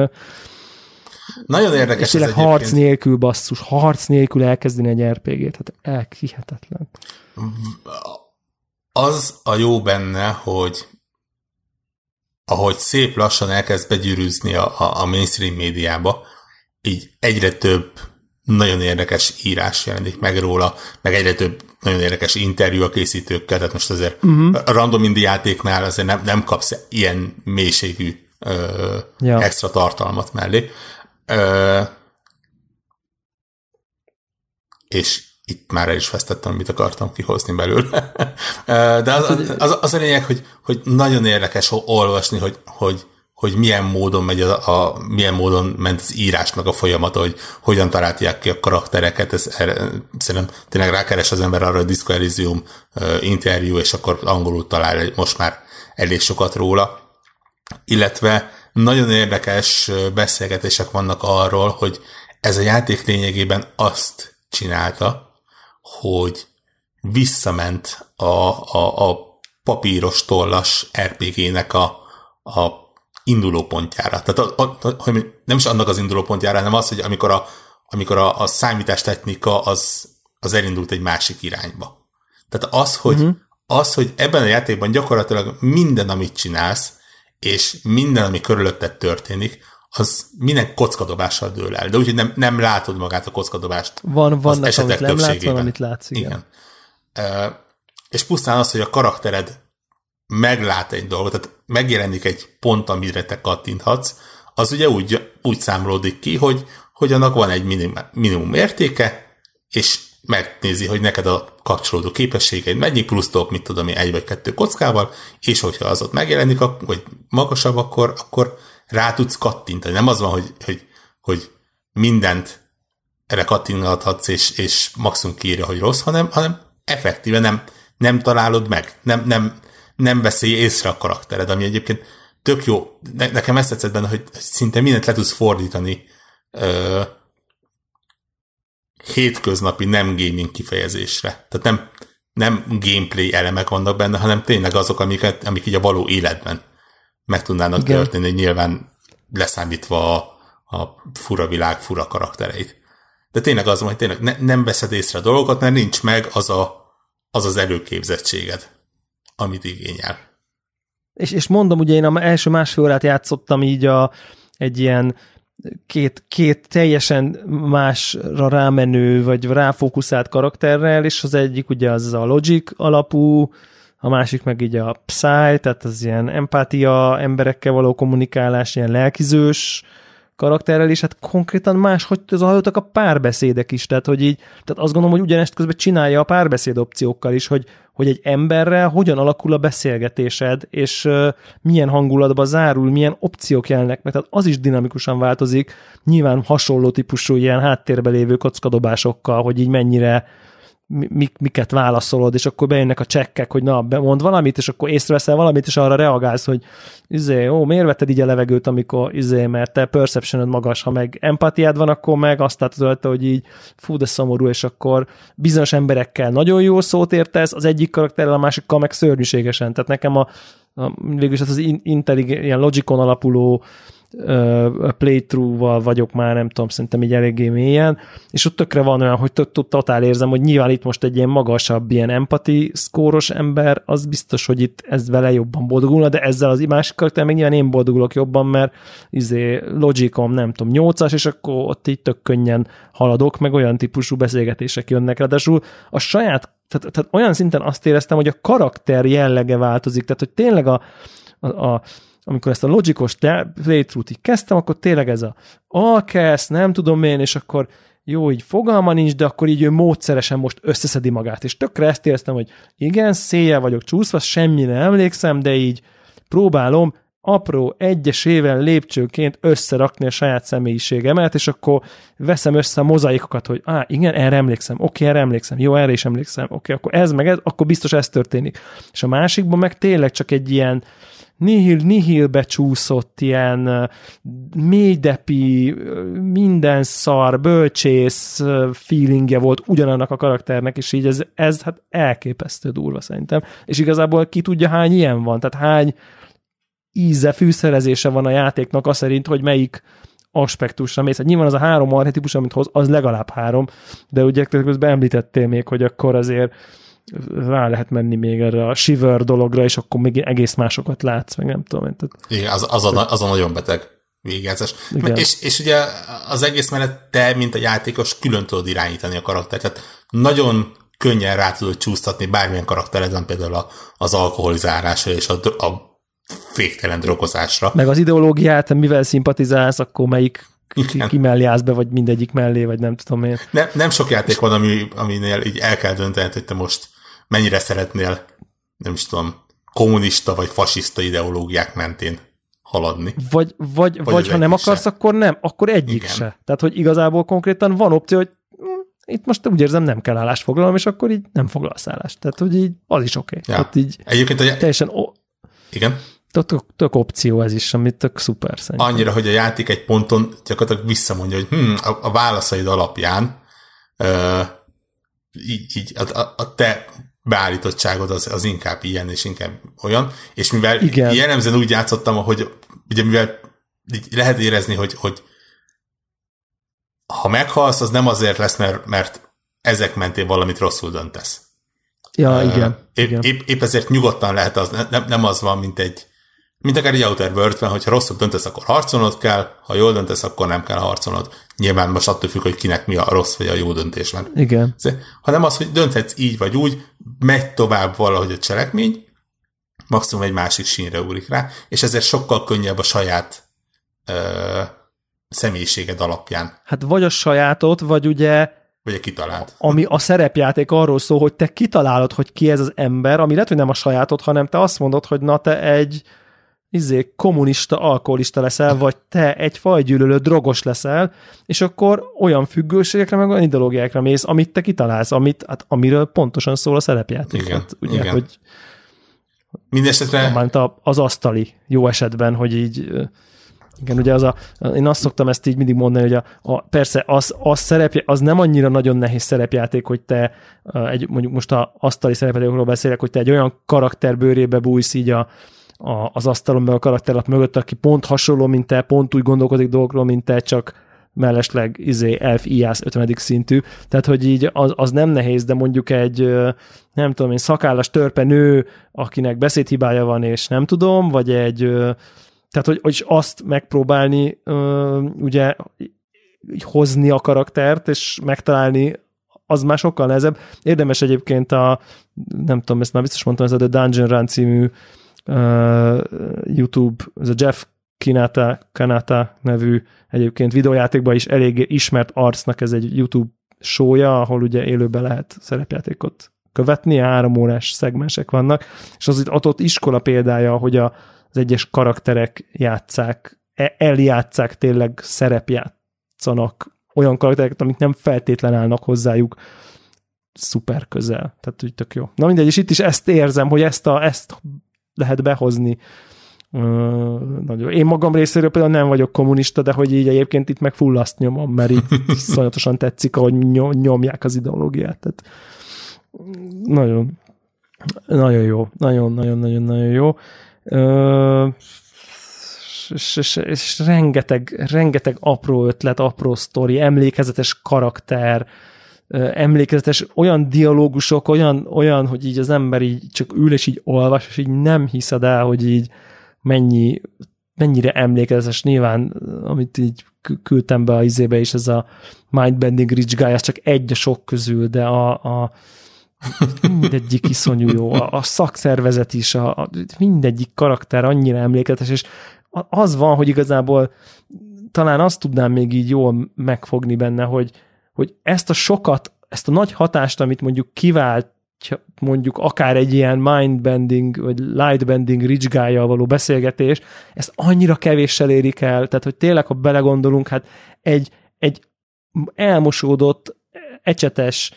nagyon érdekes és ez harc egyébként. nélkül basszus, harc nélkül elkezdeni egy RPG-t, hát elkihetetlen. Az a jó benne, hogy ahogy szép lassan elkezd begyűrűzni a, a, a mainstream médiába, így egyre több nagyon érdekes írás jelenik meg róla, meg egyre több nagyon érdekes interjú a készítőkkel, tehát most azért uh-huh. a random indie játéknál azért nem, nem kapsz ilyen mélységű ö, ja. extra tartalmat mellé. Ö, és itt már el is vesztettem, amit akartam kihozni belőle. De az, az, az a lényeg, hogy, hogy nagyon érdekes olvasni, hogy, hogy, hogy milyen módon megy a, a, milyen módon ment az írásnak a folyamata, hogy hogyan találják ki a karaktereket, ez erre, szerintem tényleg rákeres az ember arra, hogy Disco Elysium interjú, és akkor angolul talál most már elég sokat róla. Illetve nagyon érdekes beszélgetések vannak arról, hogy ez a játék lényegében azt csinálta, hogy visszament a, a, a papíros tollas RPG-nek a, a induló pontjára. Tehát a, a, a, nem is annak az induló pontjára, hanem az, hogy amikor a, amikor a, a számítástechnika az, az elindult egy másik irányba. Tehát az, hogy, uh-huh. az, hogy ebben a játékban gyakorlatilag minden, amit csinálsz, és minden, ami körülötted történik, az minden kockadobással dől el. De úgyhogy nem, nem látod magát a kockadobást. Van, van, amit nem látsz, van, amit látsz, igen. igen. Uh, és pusztán az, hogy a karaktered meglát egy dolgot, tehát megjelenik egy pont, amire te kattinthatsz, az ugye úgy, úgy számolódik ki, hogy, hogy annak van egy minimum, minimum értéke, és megnézi, hogy neked a kapcsolódó képességeid mennyi plusz top, mit tudom én, egy vagy kettő kockával, és hogyha az ott megjelenik, vagy magasabb, akkor, akkor rá tudsz kattintani. Nem az van, hogy, hogy, hogy mindent erre kattinthatsz, és, és maximum kiírja, hogy rossz, hanem, hanem effektíve nem, nem találod meg, nem, nem, nem veszi észre a karaktered, ami egyébként tök jó. Ne, nekem ezt tetszett benne, hogy szinte mindent le tudsz fordítani ö, hétköznapi nem gaming kifejezésre. Tehát nem, nem gameplay elemek vannak benne, hanem tényleg azok, amiket, amik így a való életben meg tudnának Igen. történni, nyilván leszámítva a, a fura világ, fura karaktereit. De tényleg az hogy tényleg ne, nem veszed észre a dolgokat, mert nincs meg az a, az, az előképzettséged, amit igényel. És, és mondom, ugye én a első másfél órát játszottam így a, egy ilyen két, két teljesen másra rámenő, vagy ráfókuszált karakterrel, és az egyik ugye az a logic alapú, a másik meg így a Psy, tehát az ilyen empátia, emberekkel való kommunikálás, ilyen lelkizős karakterrel, és hát konkrétan más, hogy zajlottak a párbeszédek is, tehát hogy így, tehát azt gondolom, hogy ugyanezt közben csinálja a párbeszéd opciókkal is, hogy, hogy egy emberrel hogyan alakul a beszélgetésed, és uh, milyen hangulatba zárul, milyen opciók jelennek meg, tehát az is dinamikusan változik, nyilván hasonló típusú ilyen háttérbe lévő kockadobásokkal, hogy így mennyire mik, miket válaszolod, és akkor bejönnek a csekkek, hogy na, mond valamit, és akkor észreveszel valamit, és arra reagálsz, hogy izé, ó, miért vetted így a levegőt, amikor izé, mert te perception magas, ha meg empatiád van, akkor meg azt látod hogy így fú, de szomorú, és akkor bizonyos emberekkel nagyon jó szót értesz, az egyik karakterrel, a másikkal meg szörnyűségesen. Tehát nekem a, a végülis az, az intellig, ilyen logikon alapuló playthrough-val vagyok már, nem tudom, szerintem így eléggé mélyen, és ott tökre van olyan, hogy totál érzem, hogy nyilván itt most egy ilyen magasabb, ilyen empati szkóros ember, az biztos, hogy itt ez vele jobban boldogulna, de ezzel az másik karakter meg nyilván én boldogulok jobban, mert izé logicom, nem tudom, nyolcas, és akkor ott így tök könnyen haladok, meg olyan típusú beszélgetések jönnek. Ráadásul a saját, tehát, tehát olyan szinten azt éreztem, hogy a karakter jellege változik, tehát hogy tényleg a, a, a amikor ezt a logikos playthrough-t így kezdtem, akkor tényleg ez a alkesz, nem tudom én, és akkor jó, így fogalma nincs, de akkor így ő módszeresen most összeszedi magát. És tökre ezt éreztem, hogy igen, széjjel vagyok csúszva, semmire emlékszem, de így próbálom apró egyesével lépcsőként összerakni a saját személyiségemet, és akkor veszem össze a mozaikokat, hogy á, igen, erre emlékszem, oké, erre emlékszem, jó, erre is emlékszem, oké, akkor ez meg ez, akkor biztos ez történik. És a másikban meg tényleg csak egy ilyen nihil, nihilbe csúszott ilyen mélydepi, minden szar, bölcsész feelingje volt ugyanannak a karakternek, és így ez, ez hát elképesztő durva szerintem. És igazából ki tudja hány ilyen van, tehát hány íze, fűszerezése van a játéknak, az szerint, hogy melyik aspektusra mész. Hát nyilván az a három arhetipus, amit hoz, az legalább három, de ugye közben említettél még, hogy akkor azért rá lehet menni még erre a shiver dologra, és akkor még egész másokat látsz, meg nem tudom. Tehát... Igen, az, az, a, az a nagyon beteg végezés. És, és ugye az egész mellett te, mint a játékos, külön tudod irányítani a karaktert. Tehát nagyon könnyen rá tudod csúsztatni bármilyen karakterezen, például az alkoholizálásra és a, a féktelen drokozásra. Meg az ideológiát, mivel szimpatizálsz, akkor melyik ki, ki mellé állsz be, vagy mindegyik mellé, vagy nem tudom én. Nem, nem sok játék van, ami, aminél így el kell dönteni, hogy te most mennyire szeretnél, nem is tudom, kommunista vagy fasiszta ideológiák mentén haladni. Vagy, vagy, vagy, vagy ha nem akarsz, se. akkor nem, akkor egyik Igen. se. Tehát, hogy igazából konkrétan van opció, hogy hm, itt most úgy érzem, nem kell állást foglalom, és akkor így nem foglalsz állást. Tehát, hogy így az is oké. Okay. Ja. így Egyébként a... teljesen... Igen? Tök, tök opció ez is, amit tök szuper szerintem. Annyira, hogy a játék egy ponton gyakorlatilag visszamondja, hogy hm, a, a válaszaid alapján uh, így, így a, a, a te beállítottságod az, az inkább ilyen, és inkább olyan, és mivel Igen. jellemzően úgy játszottam, hogy ugye mivel így lehet érezni, hogy, hogy ha meghalsz, az nem azért lesz, mert, mert ezek mentén valamit rosszul döntesz. Ja, uh, igen. Épp, igen. Épp, épp ezért nyugodtan lehet az, nem, nem az van, mint egy mint akár egy Outer World-ben, hogyha rosszul döntesz, akkor harcolnod kell, ha jól döntesz, akkor nem kell harcolnod. Nyilván most attól függ, hogy kinek mi a rossz vagy a jó döntés van. Igen. Hanem az, hogy dönthetsz így vagy úgy, megy tovább valahogy a cselekmény, maximum egy másik sínre ugrik rá, és ezért sokkal könnyebb a saját ö, személyiséged alapján. Hát vagy a sajátot, vagy ugye vagy a kitalált. Ami a szerepjáték arról szól, hogy te kitalálod, hogy ki ez az ember, ami lehet, hogy nem a sajátod, hanem te azt mondod, hogy na te egy izé, kommunista, alkoholista leszel, vagy te egy fajgyűlölő drogos leszel, és akkor olyan függőségekre, meg olyan ideológiákra mész, amit te kitalálsz, amit, hát, amiről pontosan szól a szerepjáték. Igen, hát, ugye, igen. hogy Mindesetre... Az asztali, jó esetben, hogy így igen, ugye az a, én azt szoktam ezt így mindig mondani, hogy a, a persze az, az, szerepje, az nem annyira nagyon nehéz szerepjáték, hogy te egy, mondjuk most a asztali szerepjátékokról beszélek, hogy te egy olyan karakter bőrébe bújsz így a, a, az asztalon meg a karakterlap mögött, aki pont hasonló, mint te, pont úgy gondolkodik dolgokról, mint te, csak mellesleg izé, elf iász 50. szintű. Tehát, hogy így az, az nem nehéz, de mondjuk egy, nem tudom én, szakállas törpe nő, akinek beszédhibája van, és nem tudom, vagy egy, tehát, hogy, hogy azt megpróbálni, ugye, hozni a karaktert, és megtalálni az már sokkal nehezebb. Érdemes egyébként a, nem tudom, ezt már biztos mondtam, ez a The Dungeon Run című uh, YouTube, ez a Jeff Kinata, Kanata nevű egyébként videójátékban is elég ismert arcnak ez egy YouTube showja, ahol ugye élőben lehet szerepjátékot követni, három órás szegmensek vannak, és az itt ott iskola példája, hogy a, az egyes karakterek játszák, e, eljátszák tényleg szerepjátszanak olyan karaktereket, amik nem feltétlen állnak hozzájuk szuper közel. Tehát úgy tök jó. Na mindegy, és itt is ezt érzem, hogy ezt, a, ezt lehet behozni. Nagyon. Én magam részéről például nem vagyok kommunista, de hogy így egyébként itt meg full azt nyomom, mert így szonyatosan tetszik, ahogy nyomják az ideológiát. Tehát nagyon, nagyon jó. Nagyon-nagyon-nagyon-nagyon jó. Uh, és, és, és rengeteg, rengeteg apró ötlet, apró sztori, emlékezetes karakter, emlékezetes olyan dialógusok, olyan, olyan, hogy így az ember így csak ül és így olvas, és így nem hiszed el, hogy így mennyi, mennyire emlékezetes. Nyilván, amit így küldtem be a izébe is, ez a Mindbending Rich Guy, az csak egy a sok közül, de a, a mindegyik iszonyú jó, a, a szakszervezet is, a, a, mindegyik karakter annyira emlékezetes, és az van, hogy igazából talán azt tudnám még így jól megfogni benne, hogy hogy ezt a sokat, ezt a nagy hatást, amit mondjuk kivált mondjuk akár egy ilyen mindbending, vagy lightbending rich guy való beszélgetés, ezt annyira kevéssel érik el, tehát hogy tényleg, ha belegondolunk, hát egy, egy elmosódott, ecsetes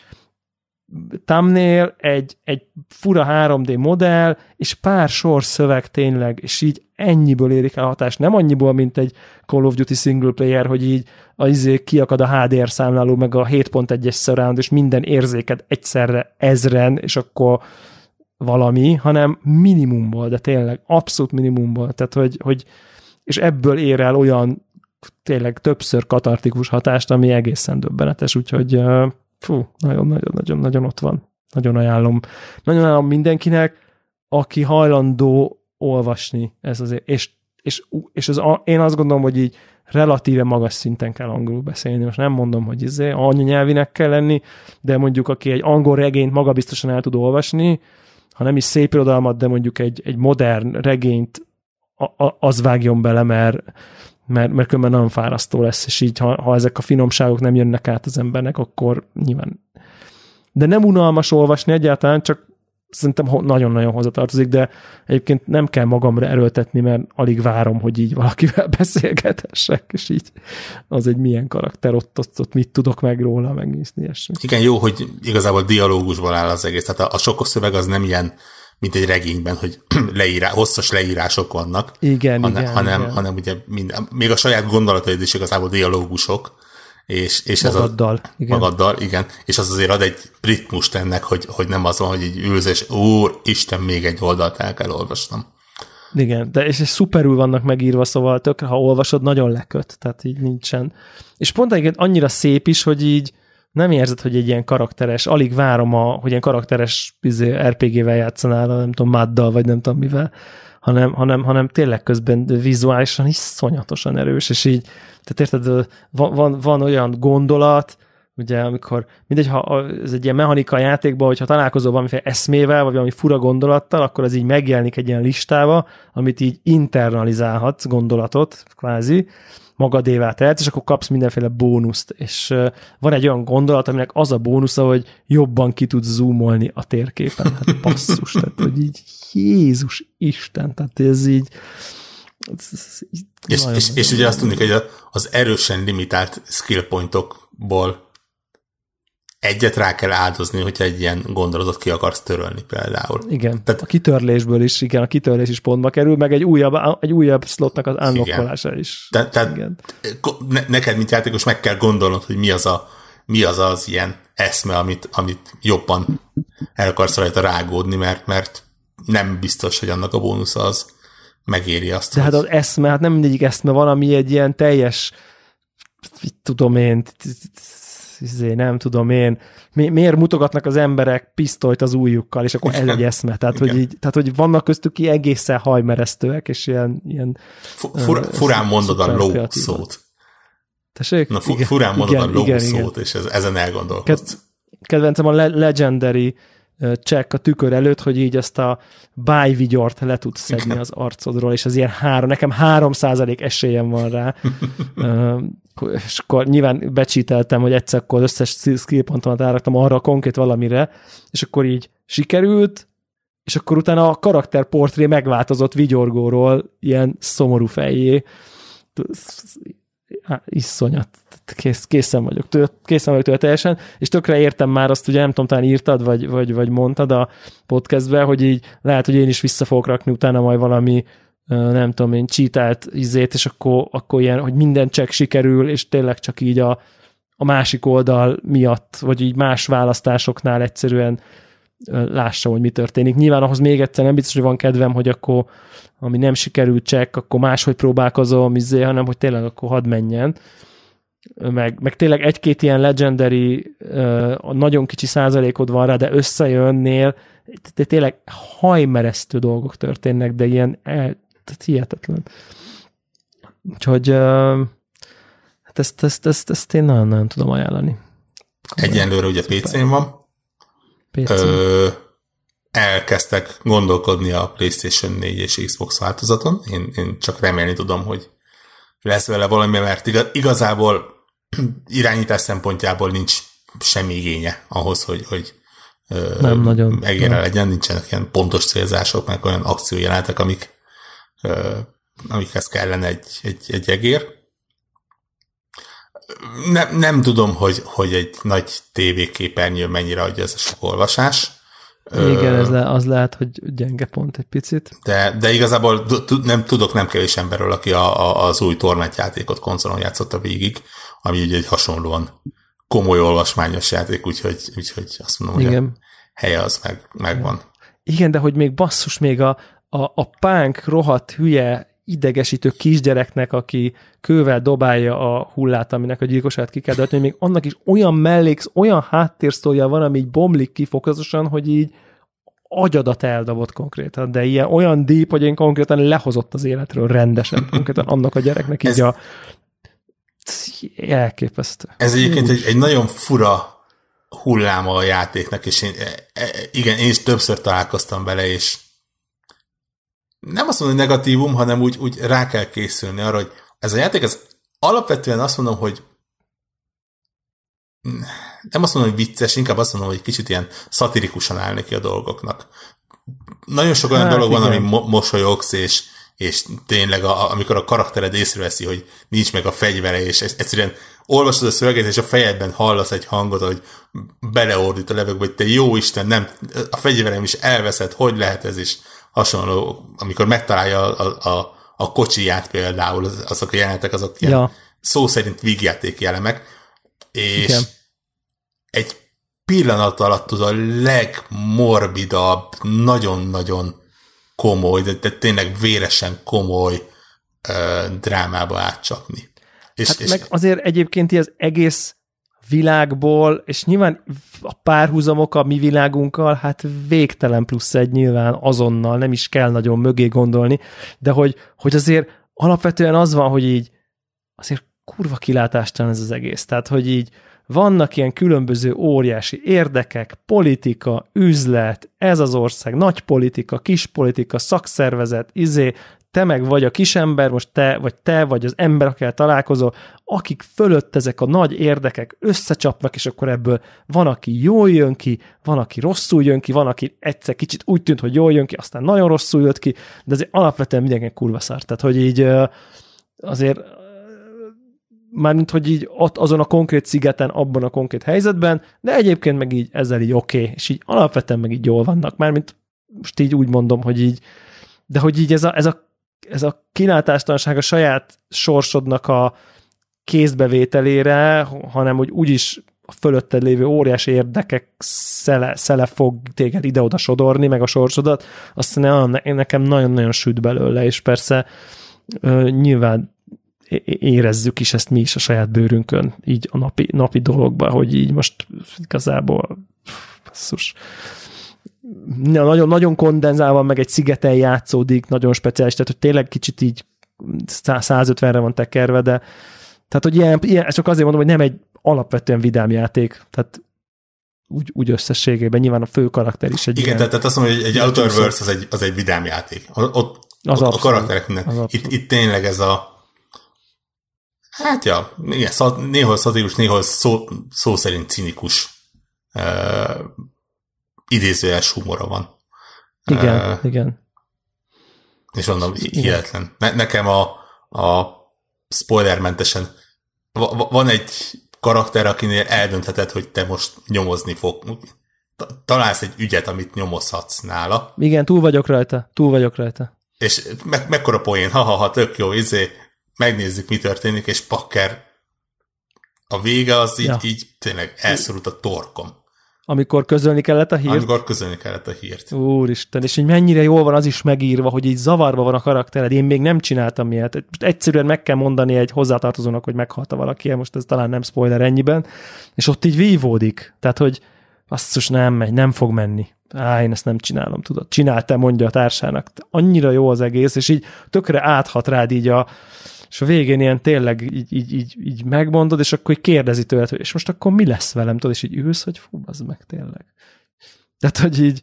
thumbnail, egy, egy fura 3D modell, és pár sor szöveg tényleg, és így ennyiből érik el a hatást. Nem annyiból, mint egy Call of Duty single player, hogy így a izé kiakad a HDR számláló, meg a 7.1-es surround, és minden érzéket egyszerre ezren, és akkor valami, hanem minimumból, de tényleg abszolút minimumból. Tehát, hogy, hogy és ebből ér el olyan tényleg többször katartikus hatást, ami egészen döbbenetes, úgyhogy fú, nagyon-nagyon-nagyon ott van. Nagyon ajánlom. Nagyon ajánlom mindenkinek, aki hajlandó olvasni ez azért, és, és, és az, én azt gondolom, hogy így relatíve magas szinten kell angolul beszélni. Most nem mondom, hogy izé, anyanyelvinek kell lenni, de mondjuk aki egy angol regényt magabiztosan el tud olvasni, ha nem is szép irodalmat, de mondjuk egy, egy modern regényt a, a, az vágjon bele, mert, mert, mert különben nagyon fárasztó lesz, és így ha, ha ezek a finomságok nem jönnek át az embernek, akkor nyilván. De nem unalmas olvasni egyáltalán, csak szerintem nagyon-nagyon hozzatartozik, de egyébként nem kell magamra erőltetni, mert alig várom, hogy így valakivel beszélgetessek, és így az egy milyen karakter, ott, ott, ott mit tudok meg róla megnézni. És Igen, jó, hogy igazából dialógusból áll az egész. Tehát a, a sokos szöveg az nem ilyen mint egy regényben, hogy leírá, hosszas leírások vannak. Igen, hanem, igen, hanem, igen. hanem ugye minden, még a saját gondolataid is igazából dialógusok, és, és magaddal, ez a, igen. magaddal, igen, és az azért ad egy ritmust ennek, hogy, hogy nem az van, hogy így ülsz, és úr, Isten, még egy oldalt el kell olvasnom. Igen, de és, és szuperül vannak megírva, szóval tökre, ha olvasod, nagyon leköt, tehát így nincsen. És pont egyébként annyira szép is, hogy így nem érzed, hogy egy ilyen karakteres, alig várom, a, hogy ilyen karakteres izé, RPG-vel játszanál, nem tudom, maddal, vagy nem tudom mivel, hanem, hanem, hanem tényleg közben vizuálisan is szonyatosan erős, és így, tehát érted, van, van, van olyan gondolat, ugye, amikor mindegy, ha ez egy ilyen mechanika játékban, hogyha találkozol valamiféle eszmével, vagy valami fura gondolattal, akkor az így megjelenik egy ilyen listába, amit így internalizálhatsz gondolatot, kvázi, magadévá tehetsz, és akkor kapsz mindenféle bónuszt. És van egy olyan gondolat, aminek az a bónusza, hogy jobban ki tudsz zoomolni a térképen. Hát basszus, tehát hogy így Jézus Isten, tehát ez így ez, ez így és, és, és ugye azt tudni, hogy az erősen limitált skill pointokból egyet rá kell áldozni, hogyha egy ilyen gondolatot ki akarsz törölni például. Igen, Tehát, a kitörlésből is, igen, a kitörlés is pontba kerül, meg egy újabb, egy újabb slotnak az unlockolása is. Te, tehát igen. Ne, neked, mint játékos meg kell gondolnod, hogy mi az a, mi az, az ilyen eszme, amit, amit jobban el akarsz rajta rágódni, mert, mert nem biztos, hogy annak a bónusza az megéri azt. Tehát hogy... az eszme, hát nem mindegyik eszme valami egy ilyen teljes, tudom én, izé, nem tudom én, mi, miért mutogatnak az emberek pisztolyt az újjukkal, és akkor ez egy eszme. Tehát, hogy így, tehát, hogy vannak köztük ki egészen hajmeresztőek, és ilyen... ilyen Fura, furán mondod a low szót. Tessék? Na, fu, igen, furán mondod igen, a low igen, szót, igen. és ez, ezen elgondolkodsz. Kedvencem a legendary check a tükör előtt, hogy így ezt a bájvigyort le tudsz szedni az arcodról, és az ilyen három, nekem három százalék esélyem van rá. és akkor nyilván becsíteltem, hogy egyszer akkor összes skillpontomat áraktam arra a konkrét valamire, és akkor így sikerült, és akkor utána a karakterportré megváltozott vigyorgóról ilyen szomorú fejé. Iszonyat. Kész, készen vagyok, tőle, készen vagyok tőle teljesen, és tökre értem már azt, ugye nem tudom, talán írtad, vagy, vagy, vagy mondtad a podcastbe, hogy így lehet, hogy én is vissza fogok rakni utána majd valami nem tudom én, csítált izét, és akkor, akkor ilyen, hogy minden csak sikerül, és tényleg csak így a, a másik oldal miatt, vagy így más választásoknál egyszerűen lássa, hogy mi történik. Nyilván ahhoz még egyszer nem biztos, hogy van kedvem, hogy akkor ami nem sikerült csekk, akkor máshogy próbálkozom, izé, hanem hogy tényleg akkor hadd menjen. Meg, meg tényleg egy-két ilyen legendary, nagyon kicsi százalékod van rá, de összejönnél, de tényleg hajmeresztő dolgok történnek, de ilyen tehát hihetetlen. Úgyhogy hát ezt, ezt, ezt, ezt én nagyon-nagyon tudom ajánlani. Egyenlőre ugye PC-n van. PC. Ö, elkezdtek gondolkodni a PlayStation 4 és Xbox változaton. Én, én csak remélni tudom, hogy lesz vele valami, mert igazából irányítás szempontjából nincs semmi igénye ahhoz, hogy, hogy nem nagyon. Megére legyen, nincsenek ilyen pontos célzások, meg olyan akciójelenetek, amik, amikhez kellene egy, egy, egy egér. Nem, nem tudom, hogy, hogy egy nagy tévéképernyő mennyire adja ez a sok olvasás. Igen, ez le, az lehet, hogy gyenge pont egy picit. De, de igazából nem tudok nem kevés emberről, aki a, a, az új Torment játékot konzolon játszotta végig, ami ugye egy hasonlóan komoly olvasmányos játék, úgyhogy, úgyhogy azt mondom, Igen. hogy a helye az meg, megvan. Igen, de hogy még basszus, még a, a, a pánk rohadt hülye idegesítő kisgyereknek, aki kővel dobálja a hullát, aminek a gyilkosát ki kell hogy még annak is olyan melléksz, olyan háttérsztója van, ami így bomlik ki fokozatosan, hogy így agyadat eldobott konkrétan, de ilyen olyan deep, hogy én konkrétan lehozott az életről rendesen, konkrétan annak a gyereknek így Ez... a elképesztő. Ez egyébként egy, egy nagyon fura hulláma a játéknak, és én, e, e, igen, én is többször találkoztam vele, és nem azt mondom, hogy negatívum, hanem úgy, úgy rá kell készülni arra, hogy ez a játék, ez alapvetően azt mondom, hogy nem azt mondom, hogy vicces, inkább azt mondom, hogy kicsit ilyen szatirikusan áll neki a dolgoknak. Nagyon sok olyan hát, dolog igen. van, ami mo- mosolyogsz, és, és tényleg a, amikor a karaktered észreveszi, hogy nincs meg a fegyvere, és egyszerűen olvasod a szöveget, és a fejedben hallasz egy hangot, hogy beleordít a levegőbe, hogy te jó Isten, nem, a fegyverem is elveszett, hogy lehet ez is hasonló, amikor megtalálja a, a, a kocsiját például, azok a jelenetek, azok ilyen ja. szó szerint vígjáték elemek, és Igen. egy pillanat alatt tud a legmorbidabb, nagyon-nagyon komoly, de, de tényleg véresen komoly uh, drámába átcsapni. És, hát és meg azért egyébként az egész világból, és nyilván a párhuzamok a mi világunkkal, hát végtelen plusz egy nyilván azonnal, nem is kell nagyon mögé gondolni, de hogy, hogy azért alapvetően az van, hogy így azért kurva kilátástalan ez az egész. Tehát, hogy így vannak ilyen különböző óriási érdekek, politika, üzlet, ez az ország, nagy politika, kis politika, szakszervezet, izé, te meg vagy a kisember, most te, vagy te, vagy az ember, akikkel találkozol, akik fölött ezek a nagy érdekek összecsapnak, és akkor ebből van, aki jól jön ki, van, aki rosszul jön ki, van, aki egyszer kicsit úgy tűnt, hogy jól jön ki, aztán nagyon rosszul jött ki, de azért alapvetően mindenki kurva szár. Tehát, hogy így azért mármint, hogy így ott azon a konkrét szigeten, abban a konkrét helyzetben, de egyébként meg így ezzel így oké, okay, és így alapvetően meg így jól vannak, mármint most így úgy mondom, hogy így, de hogy így ez a, ez a ez a kilátástalanság a saját sorsodnak a kézbevételére, hanem hogy úgyis a fölötted lévő óriási érdekek szele, szele fog téged ide-oda sodorni, meg a sorsodat, azt ne, nekem nagyon-nagyon süt belőle, és persze nyilván érezzük is ezt mi is a saját bőrünkön, így a napi, napi dologban, hogy így most igazából basszus, nagyon, nagyon kondenzálva, meg egy szigeten játszódik, nagyon speciális, tehát hogy tényleg kicsit így 150-re van tekerve, de tehát, hogy ilyen, ilyen, csak azért mondom, hogy nem egy alapvetően vidám játék, tehát úgy, úgy összességében nyilván a fő karakter is egy Igen, ilyen, tehát azt mondom, hogy egy Outer Worlds az egy, az egy vidám játék. Ott, az ott a karakterek minden. Itt, itt tényleg ez a hát ja, igen, néhol szatirikus, néhol szó, szó szerint cinikus idézőjes humora van. Igen, uh, igen. És mondom, hihetetlen. Ne, nekem a, a spoilermentesen van egy karakter, akinél eldöntheted, hogy te most nyomozni fog. Találsz egy ügyet, amit nyomozhatsz nála. Igen, túl vagyok rajta, túl vagyok rajta. És me- mekkora poén, ha-ha-ha, tök jó, izé, megnézzük, mi történik, és pakker a vége az így, ja. így tényleg elszorult a torkom. Amikor közölni kellett a hírt? Amikor közölni kellett a hírt. Úristen, és hogy mennyire jól van az is megírva, hogy így zavarba van a karaktered. Én még nem csináltam ilyet. Most egyszerűen meg kell mondani egy hozzátartozónak, hogy meghalta valaki, most ez talán nem spoiler ennyiben, és ott így vívódik. Tehát, hogy basszus, nem megy, nem fog menni. Á, én ezt nem csinálom, tudod. Csinálta, mondja a társának. Annyira jó az egész, és így tökre áthat rád így a, és a végén ilyen tényleg így, így, így, így megmondod, és akkor kérdezi tőled, hogy és most akkor mi lesz velem, tudod, és így ülsz, hogy fú, az meg tényleg. Tehát, hogy így...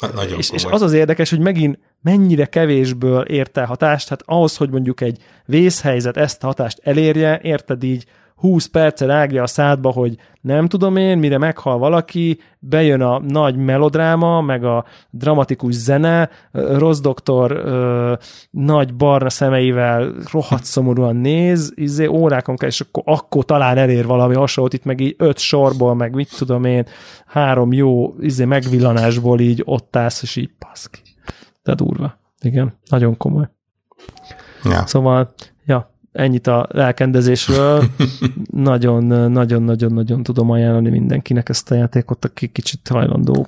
Na, nagyon és, és az az érdekes, hogy megint mennyire kevésből ért el hatást, hát ahhoz, hogy mondjuk egy vészhelyzet ezt a hatást elérje, érted így 20 perce rágja a szádba, hogy nem tudom én, mire meghal valaki, bejön a nagy melodráma, meg a dramatikus zene, rossz doktor ö, nagy barna szemeivel rohadt szomorúan néz, izé órákon kell, és akkor, akkor talán elér valami hasonlót, itt meg így öt sorból, meg mit tudom én, három jó izé megvillanásból így ott állsz, és így paszki. De durva. Igen, nagyon komoly. Ja. Szóval, ja, ennyit a lelkendezésről. Nagyon-nagyon-nagyon-nagyon tudom ajánlani mindenkinek ezt a játékot, aki kicsit hajlandó,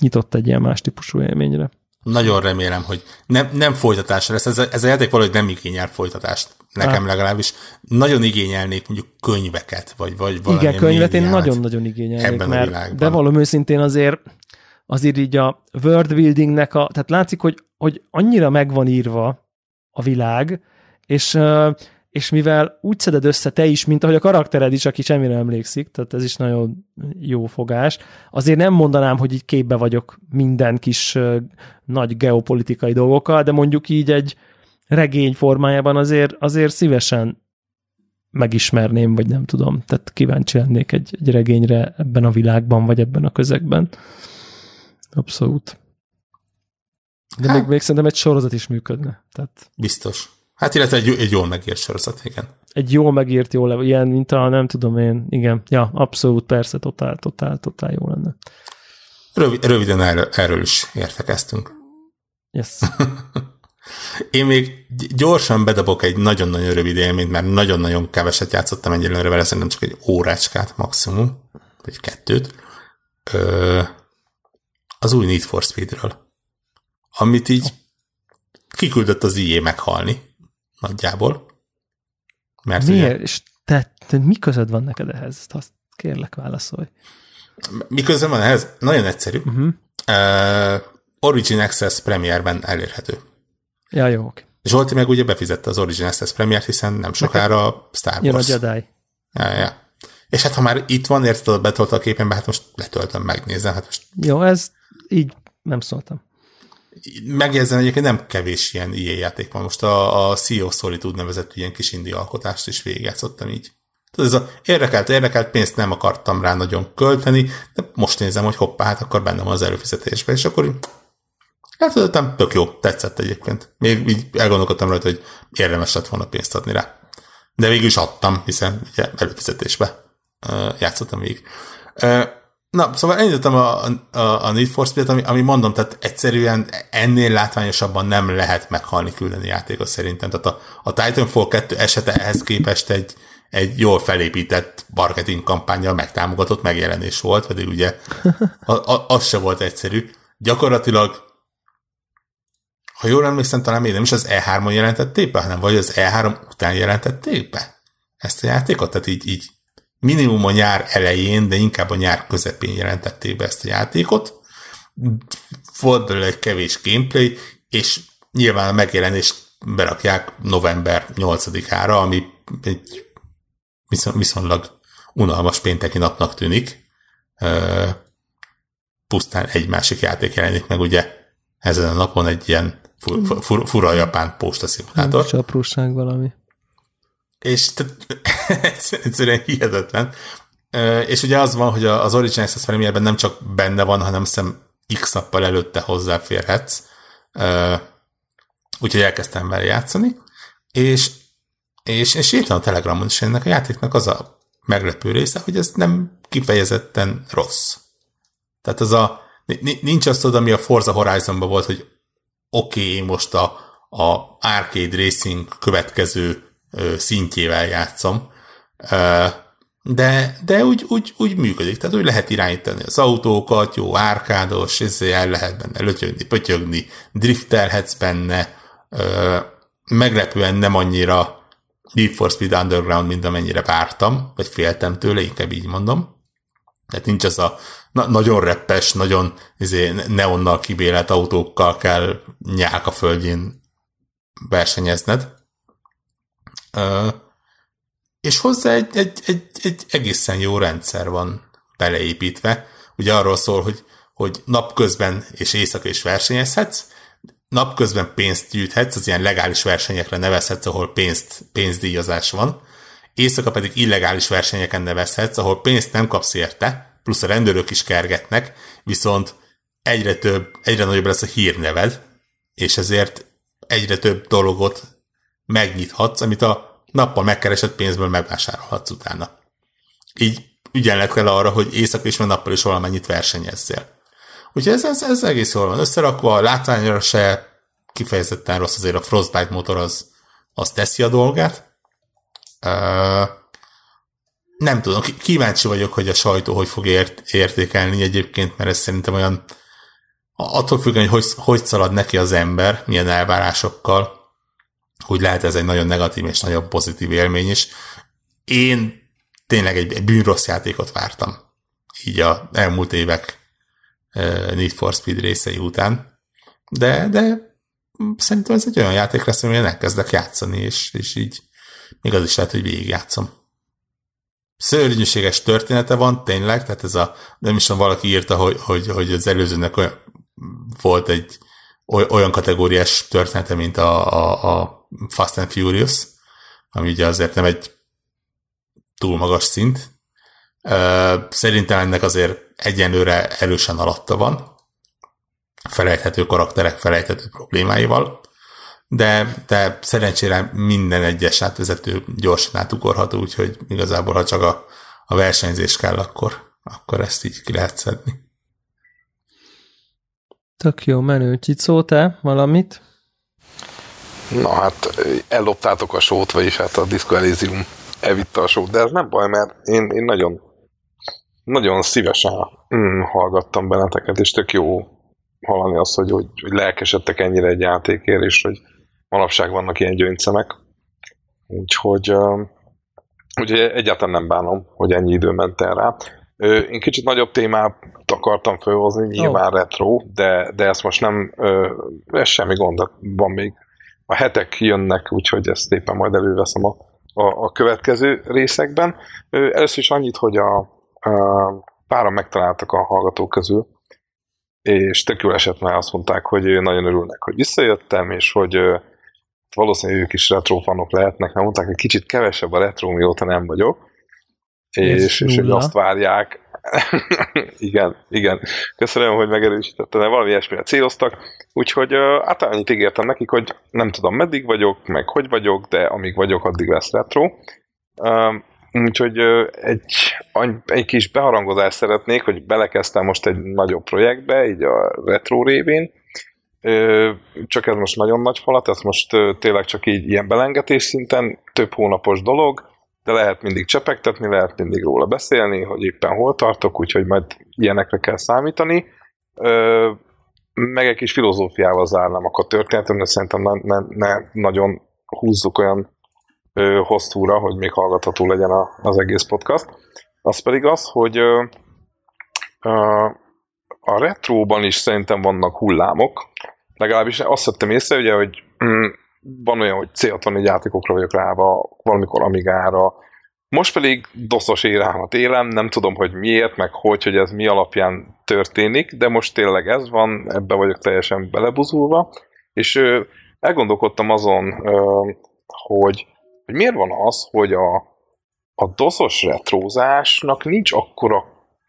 nyitott egy ilyen más típusú élményre. Nagyon remélem, hogy nem, nem folytatásra lesz. Ez a, ez a játék valahogy nem igényel folytatást. Nekem ah. legalábbis. Nagyon igényelnék mondjuk könyveket, vagy, vagy valami Igen, könyvet én nagyon-nagyon igényelnék, ebben mert a világban. bevallom őszintén azért azért így a world buildingnek a, tehát látszik, hogy, hogy annyira megvan írva a világ, és, és mivel úgy szeded össze te is, mint ahogy a karaktered is, aki semmire emlékszik, tehát ez is nagyon jó fogás, azért nem mondanám, hogy így képbe vagyok minden kis nagy geopolitikai dolgokkal, de mondjuk így egy regény formájában azért, azért szívesen megismerném, vagy nem tudom, tehát kíváncsi lennék egy, egy regényre ebben a világban, vagy ebben a közegben. Abszolút. De hát, még, még szerintem egy sorozat is működne. Tehát... Biztos. Hát illetve egy, egy jól megírt sorozat, igen. Egy jól megírt, jól, ilyen, mint a, nem tudom én, igen, ja, abszolút, persze, totál, totál, totál jó lenne. Rövid, röviden erről, erről is értekeztünk. Yes. Én még gyorsan bedobok egy nagyon-nagyon rövid élményt, mert nagyon-nagyon keveset játszottam egyelőre vele, szerintem csak egy órácskát maximum, vagy kettőt. Ö, az új Need for Speedről. Amit így kiküldött az IE meghalni nagyjából. Mert Miért? Ugye, és te, te mi közöd van neked ehhez? Azt kérlek válaszolj. Mi közöm van ehhez? Nagyon egyszerű. Uh-huh. Uh, Origin Access Premierben elérhető. Ja, jó, oké. Zsolti meg ugye befizette az Origin Access Premiert, hiszen nem sokára Neked Star Wars. Jön a Jedi. Ja, ja. És hát ha már itt van, érted, betolta a képenbe, hát most letöltöm, megnézem. Hát most... Jó, ez így nem szóltam megjegyzem egyébként nem kevés ilyen ilyen játék van. Most a, a Sea Solitude nevezett ilyen kis indi alkotást is végigjátszottam így. Tehát ez a érdekelt, érdekelt, pénzt nem akartam rá nagyon költeni, de most nézem, hogy hoppá, hát akkor bennem az előfizetésbe, és akkor hát tök jó, tetszett egyébként. Még így elgondolkodtam rajta, hogy érdemes lett volna pénzt adni rá. De végül is adtam, hiszen ugye előfizetésbe játszottam végig. Na, szóval elindítottam a, a, a Need for Speed-et, ami, ami mondom, tehát egyszerűen ennél látványosabban nem lehet meghalni küldeni játékot szerintem. Tehát a, a Titanfall 2 esete ehhez képest egy, egy jól felépített marketing kampányjal megtámogatott megjelenés volt, pedig ugye a, a, az se volt egyszerű. Gyakorlatilag, ha jól emlékszem, talán még nem is az E3-on jelentették be, hanem vagy az E3 után jelentették be ezt a játékot, tehát így, így minimum a nyár elején, de inkább a nyár közepén jelentették be ezt a játékot. Volt belőle egy kevés gameplay, és nyilván a megjelenést berakják november 8-ára, ami egy viszonylag unalmas pénteki napnak tűnik. Pusztán egy másik játék jelenik meg ugye ezen a napon egy ilyen fura, fura, fura japán postaszimulátor. Csapróság valami és egyszerűen hihetetlen. És ugye az van, hogy az Origin Access Premierben nem csak benne van, hanem szem x nappal előtte hozzáférhetsz. Úgyhogy elkezdtem vele játszani, és, és, és írtam a Telegramon is ennek a játéknak az a meglepő része, hogy ez nem kifejezetten rossz. Tehát az a, nincs azt tudod, ami a Forza Horizonban volt, hogy oké, okay, én most a, a arcade racing következő szintjével játszom, de, de úgy, úgy, úgy működik, tehát úgy lehet irányítani az autókat, jó árkádos, ezzel el lehet benne lötyögni, pötyögni, driftelhetsz benne, meglepően nem annyira Need for Speed Underground, mint amennyire vártam, vagy féltem tőle, inkább így mondom. Tehát nincs az a na- nagyon reppes, nagyon izé, neonnal kibélet autókkal kell nyálka földjén versenyezned és hozzá egy, egy, egy, egy egészen jó rendszer van beleépítve. Ugye arról szól, hogy, hogy napközben és éjszaka is versenyezhetsz, napközben pénzt gyűjthetsz, az ilyen legális versenyekre nevezhetsz, ahol pénzt, pénzdíjazás van, éjszaka pedig illegális versenyeken nevezhetsz, ahol pénzt nem kapsz érte, plusz a rendőrök is kergetnek, viszont egyre több, egyre nagyobb lesz a hírneved, és ezért egyre több dologot megnyithatsz, amit a nappal megkeresett pénzből megvásárolhatsz utána. Így ügyenlet kell arra, hogy éjszaka is, meg nappal is valamennyit versenyezzél. Úgyhogy ez, ez, ez egész jól van összerakva, a látványra se kifejezetten rossz, azért a Frostbite motor az, az teszi a dolgát. Uh, nem tudom, kíváncsi vagyok, hogy a sajtó hogy fog ért, értékelni egyébként, mert ez szerintem olyan attól függően, hogy, hogy hogy szalad neki az ember, milyen elvárásokkal, hogy lehet ez egy nagyon negatív és nagyon pozitív élmény is. Én tényleg egy, egy bűnrossz játékot vártam. Így a elmúlt évek Need for Speed részei után. De, de szerintem ez egy olyan játék lesz, amilyen elkezdek játszani, és, és így még az is lehet, hogy végigjátszom. Szörnyűséges története van, tényleg, tehát ez a, nem is tudom, valaki írta, hogy, hogy, hogy az előzőnek olyan, volt egy olyan kategóriás története, mint a, a, a Fast and Furious, ami ugye azért nem egy túl magas szint. Szerintem ennek azért egyenlőre erősen alatta van, felejthető karakterek felejthető problémáival, de, de szerencsére minden egyes átvezető gyorsan átugorható, úgyhogy igazából ha csak a, a versenyzés kell, akkor, akkor ezt így ki lehet szedni. Tök jó menő. Csicó, te valamit? Na hát elloptátok a sót, vagyis hát a Disco Elysium elvitte a sót, de ez nem baj, mert én, én nagyon nagyon szívesen mm, hallgattam benneteket, és tök jó hallani azt, hogy, hogy, hogy lelkesedtek ennyire egy játékért, és hogy manapság vannak ilyen gyöngyszemek. Úgyhogy, uh, úgyhogy egyáltalán nem bánom, hogy ennyi idő ment el rá. Én kicsit nagyobb témát akartam felhozni, nyilván oh. retro, de, de ezt most nem, ez semmi gond, van még a hetek jönnek, úgyhogy ezt éppen majd előveszem a, a, a következő részekben. Először is annyit, hogy a, a páran megtaláltak a hallgatók közül, és tök jól esett, mert azt mondták, hogy nagyon örülnek, hogy visszajöttem, és hogy valószínűleg ők is retrofanok lehetnek, mert mondták, hogy kicsit kevesebb a retro, mióta nem vagyok, és, és hogy azt várják. igen, igen. Köszönöm, hogy megerősítettem, de valami ilyesmire céloztak. Úgyhogy hát annyit ígértem nekik, hogy nem tudom, meddig vagyok, meg hogy vagyok, de amíg vagyok, addig lesz retro. Úgyhogy egy, egy kis beharangozást szeretnék, hogy belekezdtem most egy nagyobb projektbe, így a retro révén, csak ez most nagyon nagy falat, ez most tényleg csak így ilyen belengetés szinten, több hónapos dolog, de lehet mindig csepegtetni, lehet mindig róla beszélni, hogy éppen hol tartok, úgyhogy majd ilyenekre kell számítani. Meg egy kis filozófiával zárnám a történetem, de szerintem ne, ne, ne nagyon húzzuk olyan hosszúra, hogy még hallgatható legyen a, az egész podcast. Az pedig az, hogy a retróban is szerintem vannak hullámok, legalábbis azt vettem észre, ugye, hogy mm, van olyan, hogy C64 játékokra vagyok ráva, valamikor Amigára, most pedig doszos érámat élem, nem tudom, hogy miért, meg hogy, hogy ez mi alapján történik, de most tényleg ez van, ebbe vagyok teljesen belebuzulva, és elgondolkodtam azon, hogy, hogy miért van az, hogy a, a doszos retrózásnak nincs akkora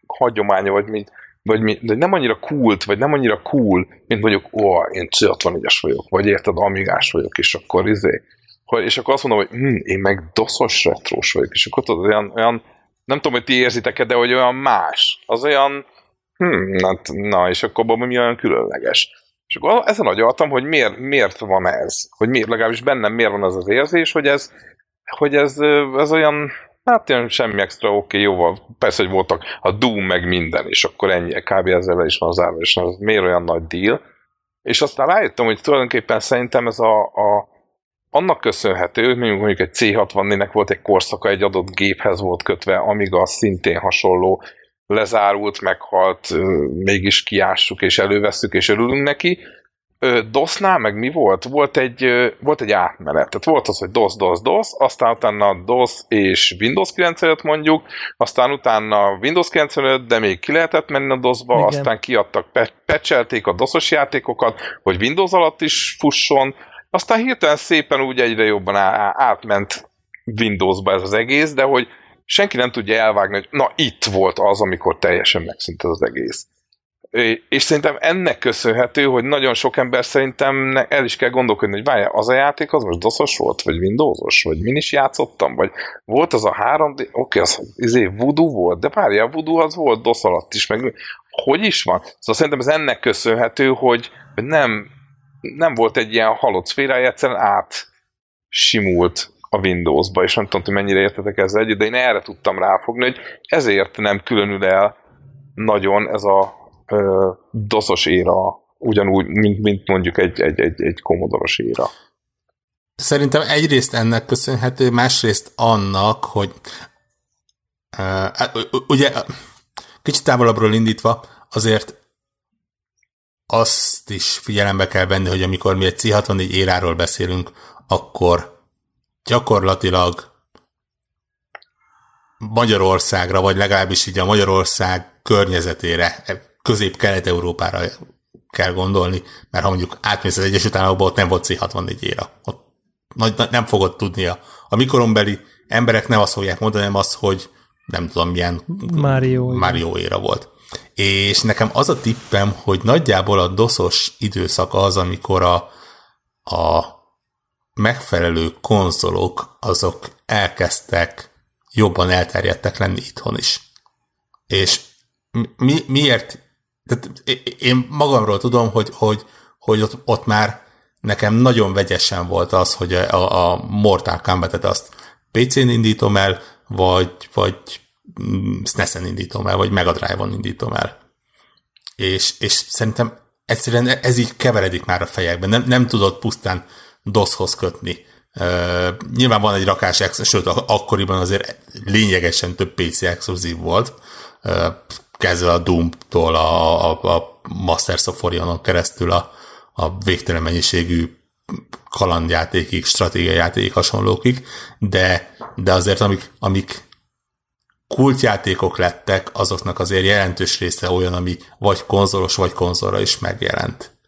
hagyománya, vagy mint vagy mi, de nem annyira kult, vagy nem annyira cool, mint mondjuk, ó, én C64-es vagyok, vagy érted, amigás vagyok, és akkor izé, hogy, és akkor azt mondom, hogy hm, én meg doszos retrós vagyok, és akkor tudod, olyan, olyan nem tudom, hogy ti érzitek-e, de hogy olyan más, az olyan, hm, na, na és akkor mi olyan különleges. És akkor ezen agyaltam, hogy miért, miért van ez, hogy miért, legalábbis bennem miért van az az érzés, hogy ez, hogy ez, ez olyan, Hát ilyen semmi extra, oké, okay, jó van. Persze, hogy voltak a Doom meg minden, és akkor ennyi, kb. ezzel is van zárva, és az miért olyan nagy deal. És aztán rájöttem, hogy tulajdonképpen szerintem ez a, a annak köszönhető, mondjuk, mondjuk egy C64-nek volt egy korszaka, egy adott géphez volt kötve, amíg az szintén hasonló lezárult, meghalt, mégis kiássuk és elővesszük és örülünk neki, DOS-nál meg mi volt? Volt egy, volt egy átmenet. Tehát volt az, hogy DOS, DOS, DOS, aztán utána DOS és Windows 95 mondjuk, aztán utána Windows 95, de még ki lehetett menni a DOS-ba, Igen. aztán kiadtak, pecselték a DOS-os játékokat, hogy Windows alatt is fusson, aztán hirtelen szépen úgy egyre jobban átment Windowsba ez az egész, de hogy senki nem tudja elvágni, hogy na itt volt az, amikor teljesen megszűnt az egész. És szerintem ennek köszönhető, hogy nagyon sok ember szerintem el is kell gondolkodni, hogy várjál, az a játék az most doszos volt, vagy Windowsos, vagy min is játszottam, vagy volt az a 3D, oké, okay, az izé, Voodoo volt, de várjál, Voodoo az volt DOS alatt is, meg hogy is van? Szóval szerintem ez ennek köszönhető, hogy nem, nem volt egy ilyen halott szférája, egyszerűen át simult a Windowsba, és nem tudom, hogy mennyire értetek ezzel együtt, de én erre tudtam ráfogni, hogy ezért nem különül el nagyon ez a ö, doszos éra, ugyanúgy, mint, mint mondjuk egy, egy, egy, egy komodoros éra. Szerintem egyrészt ennek köszönhető, másrészt annak, hogy uh, ugye kicsit távolabbról indítva, azért azt is figyelembe kell venni, hogy amikor mi egy C64 éráról beszélünk, akkor gyakorlatilag Magyarországra, vagy legalábbis így a Magyarország környezetére, közép-kelet-európára kell gondolni, mert ha mondjuk átmész az Egyesült Államokba, ott nem volt C64 éra. Ott nem fogod tudni a, a mikorombeli emberek nem azt fogják mondani, hanem azt, hogy nem tudom milyen Mario, Mario éra volt. És nekem az a tippem, hogy nagyjából a doszos időszak az, amikor a, a megfelelő konzolok azok elkezdtek jobban elterjedtek lenni itthon is. És mi, miért? Tehát én magamról tudom, hogy, hogy, hogy ott, ott már nekem nagyon vegyesen volt az, hogy a, a Mortal Kombat-et azt PC-n indítom el, vagy, vagy mm, SNES-en indítom el, vagy Mega Drive-on indítom el. És, és szerintem egyszerűen ez így keveredik már a fejekben. Nem, nem tudod pusztán DOS-hoz kötni. Uh, nyilván van egy rakás, sőt, akkoriban azért lényegesen több PC exkluzív volt, uh, kezdve a Doom-tól a, a, a Masters of Orionon keresztül a, a végtelen mennyiségű kalandjátékig, stratégiajátékig, hasonlókig, de, de azért amik, amik kultjátékok lettek, azoknak azért jelentős része olyan, ami vagy konzolos, vagy konzolra is megjelent.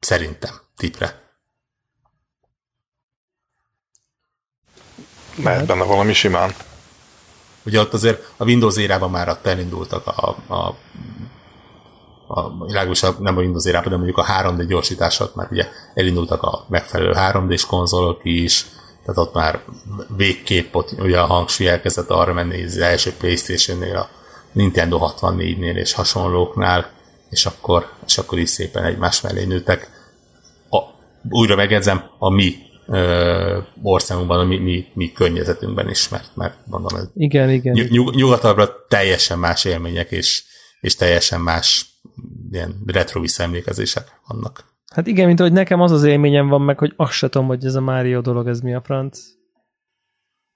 Szerintem, tipre. Mert benne valami simán. Ugye ott azért a Windows érában már ott elindultak a, a a világosabb, nem a Windows érában, de mondjuk a 3D gyorsításot, mert ugye elindultak a megfelelő 3D-s konzolok is, tehát ott már végképp ott ugye a hangsúly elkezdett arra menni, az első Playstation-nél, a Nintendo 64-nél és hasonlóknál, és akkor, és akkor is szépen egymás mellé nőtek. A, újra megjegyzem, a mi ö, országunkban, a mi, mi, mi környezetünkben is, mert, mert mondom, ez igen, igen. Nyug, nyugatabbra teljesen más élmények és, és teljesen más ilyen retro visszaemlékezések vannak. Hát igen, mint hogy nekem az az élményem van meg, hogy azt se tudom, hogy ez a Mario dolog, ez mi a franc.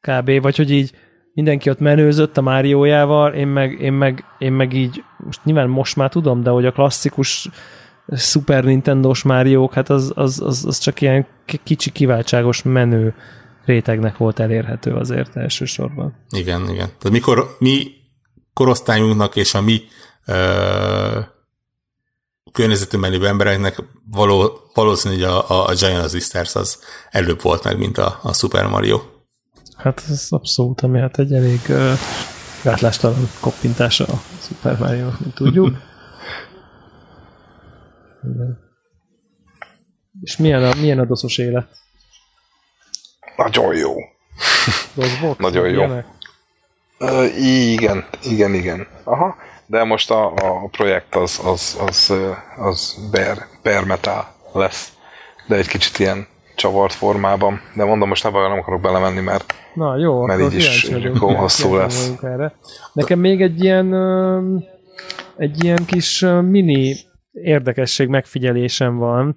Kb. Vagy hogy így mindenki ott menőzött a Máriójával, én meg, én meg, én meg így, most nyilván most már tudom, de hogy a klasszikus Super Nintendo-s Máriók, hát az, az, az, az csak ilyen kicsi kiváltságos menő rétegnek volt elérhető azért elsősorban. Igen, igen. Tehát mikor mi korosztályunknak és a mi ö, környezetünkben lévő embereknek való, valószínűleg a, a, Giant Sisters az előbb volt meg, mint a, a Super Mario. Hát ez abszolút, ami hát egy elég uh, gátlástalan koppintása a Super Mario, mint tudjuk. És milyen a, milyen a doszos élet? Nagyon jó. Dosbox? Nagyon jó. Uh, igen, igen, igen. Aha de most a, a projekt az, az, az, az bear metal lesz, de egy kicsit ilyen csavart formában, de mondom, most nem, nem akarok belemenni, mert, Na, jó, mert így is hosszú lesz. Erre. Nekem még egy ilyen egy ilyen kis mini érdekesség megfigyelésem van.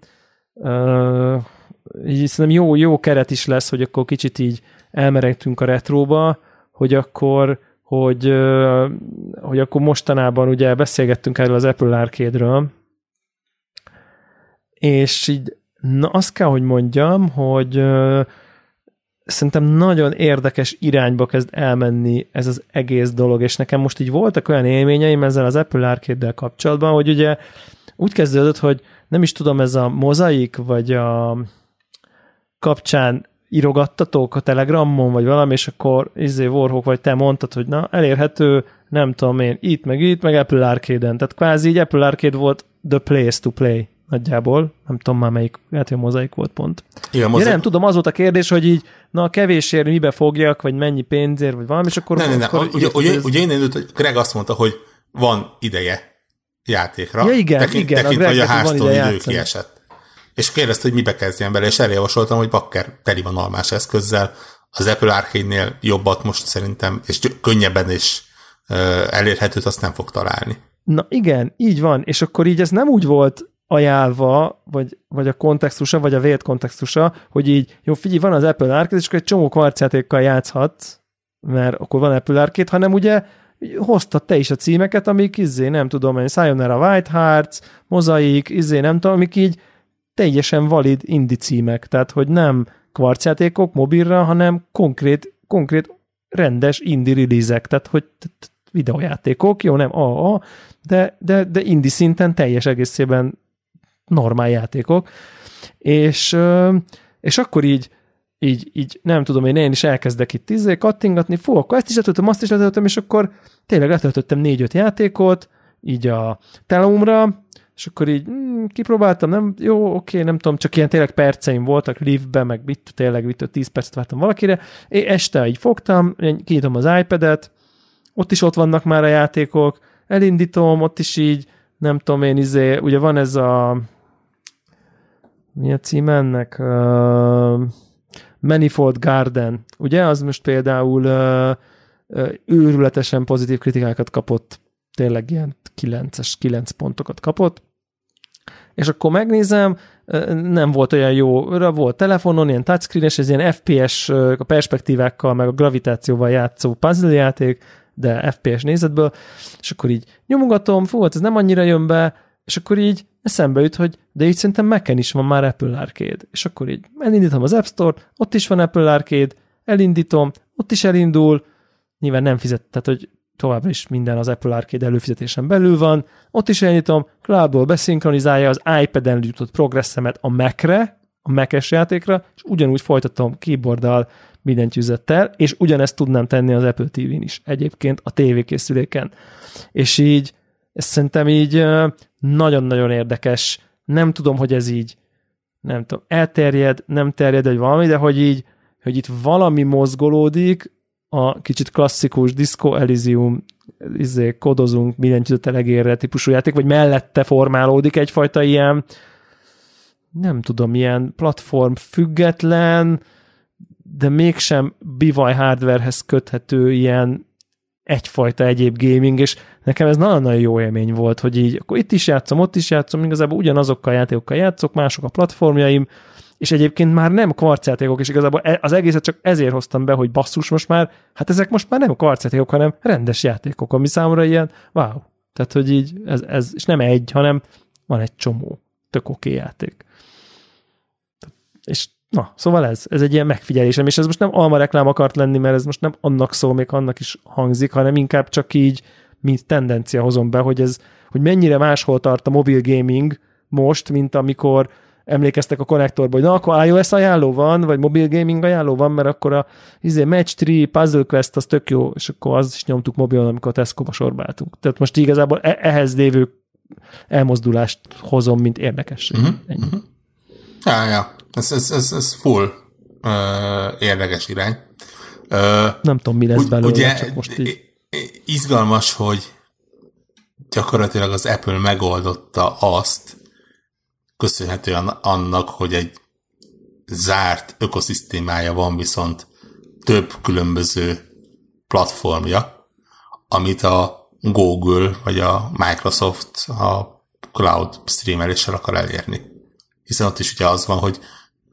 Így szerintem jó, jó keret is lesz, hogy akkor kicsit így elmeregtünk a retróba, hogy akkor hogy, hogy akkor mostanában ugye beszélgettünk erről az Apple Arcade-ről, és így na azt kell, hogy mondjam, hogy szerintem nagyon érdekes irányba kezd elmenni ez az egész dolog, és nekem most így voltak olyan élményeim ezzel az Apple Arcade-del kapcsolatban, hogy ugye úgy kezdődött, hogy nem is tudom, ez a mozaik, vagy a kapcsán írogattatok a Telegramon, vagy valami, és akkor izé Warhawk, vagy te mondtad, hogy na, elérhető, nem tudom én, itt, meg itt, meg Apple Arcade-en. Tehát kvázi így Apple Arcade volt the place to play nagyjából. Nem tudom már melyik, lehet, hogy a mozaik volt pont. Igen, mozaik... ja, nem tudom, az volt a kérdés, hogy így, na kevésért mibe fogjak, vagy mennyi pénzért, vagy valami, és akkor... Nem, nem, nem. Akkor ugye, ugye, ugye én indult, hogy Greg azt mondta, hogy van ideje játékra. Ja, igen, tekint, igen. Tekintve, hogy a háztól idő kiesett. És kérdezte, hogy mibe kezdjen bele, és eljavasoltam, hogy bakker teli van almás eszközzel, az Apple Arcade-nél jobbat most szerintem, és könnyebben és elérhetőt azt nem fog találni. Na igen, így van, és akkor így ez nem úgy volt ajánlva, vagy, vagy a kontextusa, vagy a vélt kontextusa, hogy így, jó, figyelj, van az Apple Arcade, és akkor egy csomó kvarcjátékkal játszhatsz, mert akkor van Apple Arcade, hanem ugye hoztad te is a címeket, amik izé, nem tudom, hogy Sayonara White Hearts, Mozaik, izé, nem tudom, amik így teljesen valid indie címek, tehát hogy nem kvarcjátékok mobilra, hanem konkrét, konkrét rendes indie release tehát hogy videójátékok, jó, nem AA, de, de, de indie szinten teljes egészében normál játékok, és, és akkor így, így, így nem tudom, én, én is elkezdek itt izé, kattingatni, fú, akkor ezt is letöltöm, azt is letöltöm, és akkor tényleg letöltöttem négy-öt játékot, így a Telumra, és akkor így mm, kipróbáltam, nem, jó, oké, nem tudom, csak ilyen tényleg perceim voltak liftbe, meg mit, tényleg mit, 10 percet vártam valakire, én este így fogtam, kinyitom az iPad-et, ott is ott vannak már a játékok, elindítom, ott is így, nem tudom én, izé, ugye van ez a mi a cím ennek? Uh, Manifold Garden. Ugye, az most például uh, uh, őrületesen pozitív kritikákat kapott, tényleg ilyen 9-es, 9 pontokat kapott, és akkor megnézem, nem volt olyan jó, volt telefonon, ilyen touchscreen, és ez ilyen FPS, a perspektívákkal, meg a gravitációval játszó puzzle játék, de FPS nézetből, és akkor így nyomogatom, fú, hát ez nem annyira jön be, és akkor így eszembe jut, hogy de így szerintem mac is van már Apple Arcade. És akkor így elindítom az App Store, ott is van Apple Arcade, elindítom, ott is elindul, nyilván nem fizet, tehát hogy továbbra is minden az Apple Arcade előfizetésen belül van, ott is elindítom, cloudból beszinkronizálja az iPad-en jutott progresszemet a Mac-re, a Mac-es játékra, és ugyanúgy folytatom keyboarddal, minden tűzettel, és ugyanezt tudnám tenni az Apple TV-n is, egyébként a tévékészüléken. És így, ez szerintem így nagyon-nagyon érdekes. Nem tudom, hogy ez így, nem tudom, elterjed, nem terjed, vagy valami, de hogy így, hogy itt valami mozgolódik, a kicsit klasszikus Disco Elysium izé, kodozunk mindent egérre típusú játék, vagy mellette formálódik egyfajta ilyen nem tudom, ilyen platform független, de mégsem bivaj hardwarehez köthető ilyen egyfajta egyéb gaming, és nekem ez nagyon-nagyon jó élmény volt, hogy így akkor itt is játszom, ott is játszom, igazából ugyanazokkal a játékokkal játszok, mások a platformjaim, és egyébként már nem kvarcjátékok, és igazából e- az egészet csak ezért hoztam be, hogy basszus most már, hát ezek most már nem kvarcjátékok, hanem rendes játékok, ami számomra ilyen, wow. Tehát, hogy így, ez, ez és nem egy, hanem van egy csomó tök oké játék. És Na, szóval ez, ez egy ilyen megfigyelésem, és ez most nem alma reklám akart lenni, mert ez most nem annak szól, még annak is hangzik, hanem inkább csak így, mint tendencia hozom be, hogy ez, hogy mennyire máshol tart a mobil gaming most, mint amikor emlékeztek a konnektorba, hogy na, akkor iOS ajánló van, vagy mobil gaming ajánló van, mert akkor a izé, Match 3, Puzzle Quest, az tök jó, és akkor az is nyomtuk mobilon, amikor a Tesco-ba sorbáltunk. Tehát most igazából e- ehhez lévő elmozdulást hozom, mint érdekesség. Uh-huh. Ennyi. Uh-huh. Ja, ja. Ez, ez, ez, ez full uh, érdekes irány. Uh, Nem tudom, mi lesz ugy, belőle, ugye, csak most így. Izgalmas, hogy gyakorlatilag az Apple megoldotta azt, köszönhetően annak, hogy egy zárt ökoszisztémája van, viszont több különböző platformja, amit a Google vagy a Microsoft a cloud streameléssel akar elérni. Hiszen ott is ugye az van, hogy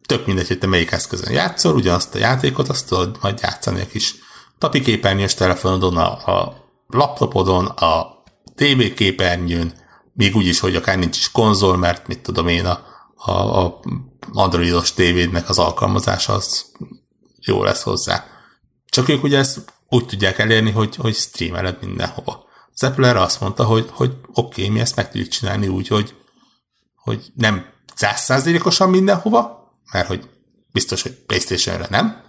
tök mindegy, hogy te melyik eszközön játszol, ugyanazt a játékot, azt tudod majd játszani a kis tapiképernyős telefonodon, a, a laptopodon, a TV képernyőn, még úgy is, hogy akár nincs is konzol, mert mit tudom én, a, a, a androidos tévédnek az alkalmazása az jó lesz hozzá. Csak ők ugye ezt úgy tudják elérni, hogy, hogy streameled mindenhova. Az Apple erre azt mondta, hogy, hogy oké, okay, mi ezt meg tudjuk csinálni úgy, hogy, hogy nem százszázalékosan mindenhova, mert hogy biztos, hogy Playstation-re nem,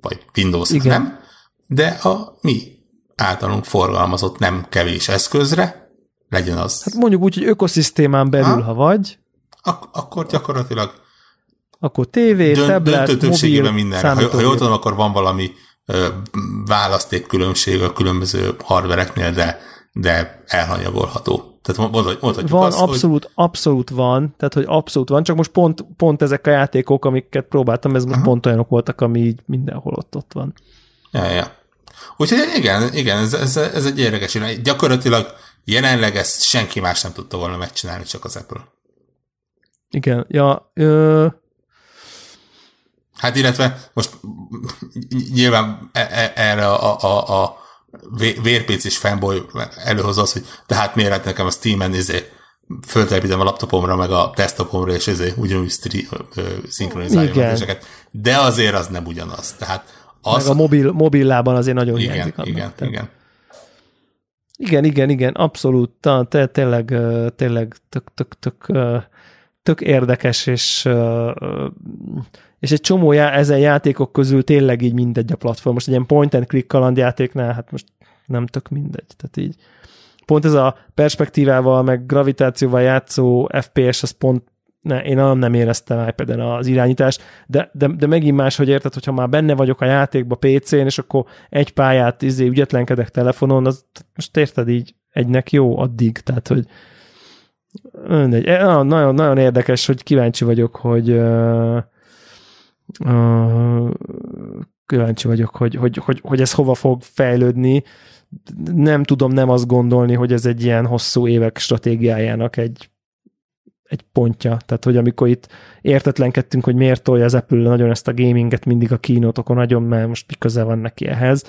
vagy windows nem, de a mi általunk forgalmazott nem kevés eszközre, legyen az. Hát mondjuk úgy, hogy ökoszisztémán belül, ha, ha vagy. Ak- akkor gyakorlatilag akkor tévé, dönt, tablet, döntő többségében minden. Ha, ha jól tudom, akkor van valami ö, választékkülönbség a különböző hardvereknél, de, de elhanyagolható. Tehát mondhatjuk van, azt, abszolút, hogy... abszolút van, tehát hogy abszolút van, csak most pont, pont ezek a játékok, amiket próbáltam, ez most pont olyanok voltak, ami így mindenhol ott, ott van. Ja, ja. Úgyhogy igen, igen ez, ez, ez egy érdekes Gyakorlatilag jelenleg ezt senki más nem tudta volna megcsinálni, csak az Apple. Igen, ja, ö... Hát illetve most nyilván e, e, erre a, a, a vérpécis fanboy előhoz az, hogy tehát miért lehet nekem a Steam-en izé, föltelepítem a laptopomra, meg a desktopomra, és ezért ugyanúgy szinkronizálja a De azért az nem ugyanaz. Tehát az... Meg a mobil, mobillában azért nagyon igen, hiányzik. Annak, igen, tehát. igen. Igen, igen, igen, abszolút, te, tényleg, tényleg tök, tök, tök, tök érdekes, és, és egy csomó já, ezen játékok közül tényleg így mindegy a platform. Most egy ilyen point and click kalandjátéknál, hát most nem tök mindegy. Tehát így pont ez a perspektívával, meg gravitációval játszó FPS, az pont ne, én nem, nem éreztem iPad-en az irányítást, de, de, de megint más, hogy érted, hogyha már benne vagyok a játékba PC-n, és akkor egy pályát izé, ügyetlenkedek telefonon, az most érted így egynek jó addig, tehát hogy mindegy. E, nagyon, nagyon érdekes, hogy kíváncsi vagyok, hogy uh, kíváncsi vagyok, hogy, hogy, hogy, hogy ez hova fog fejlődni. Nem tudom nem azt gondolni, hogy ez egy ilyen hosszú évek stratégiájának egy egy pontja. Tehát, hogy amikor itt értetlenkedtünk, hogy miért tolja az Apple nagyon ezt a gaminget mindig a kínótokon nagyon, mert most mi van neki ehhez,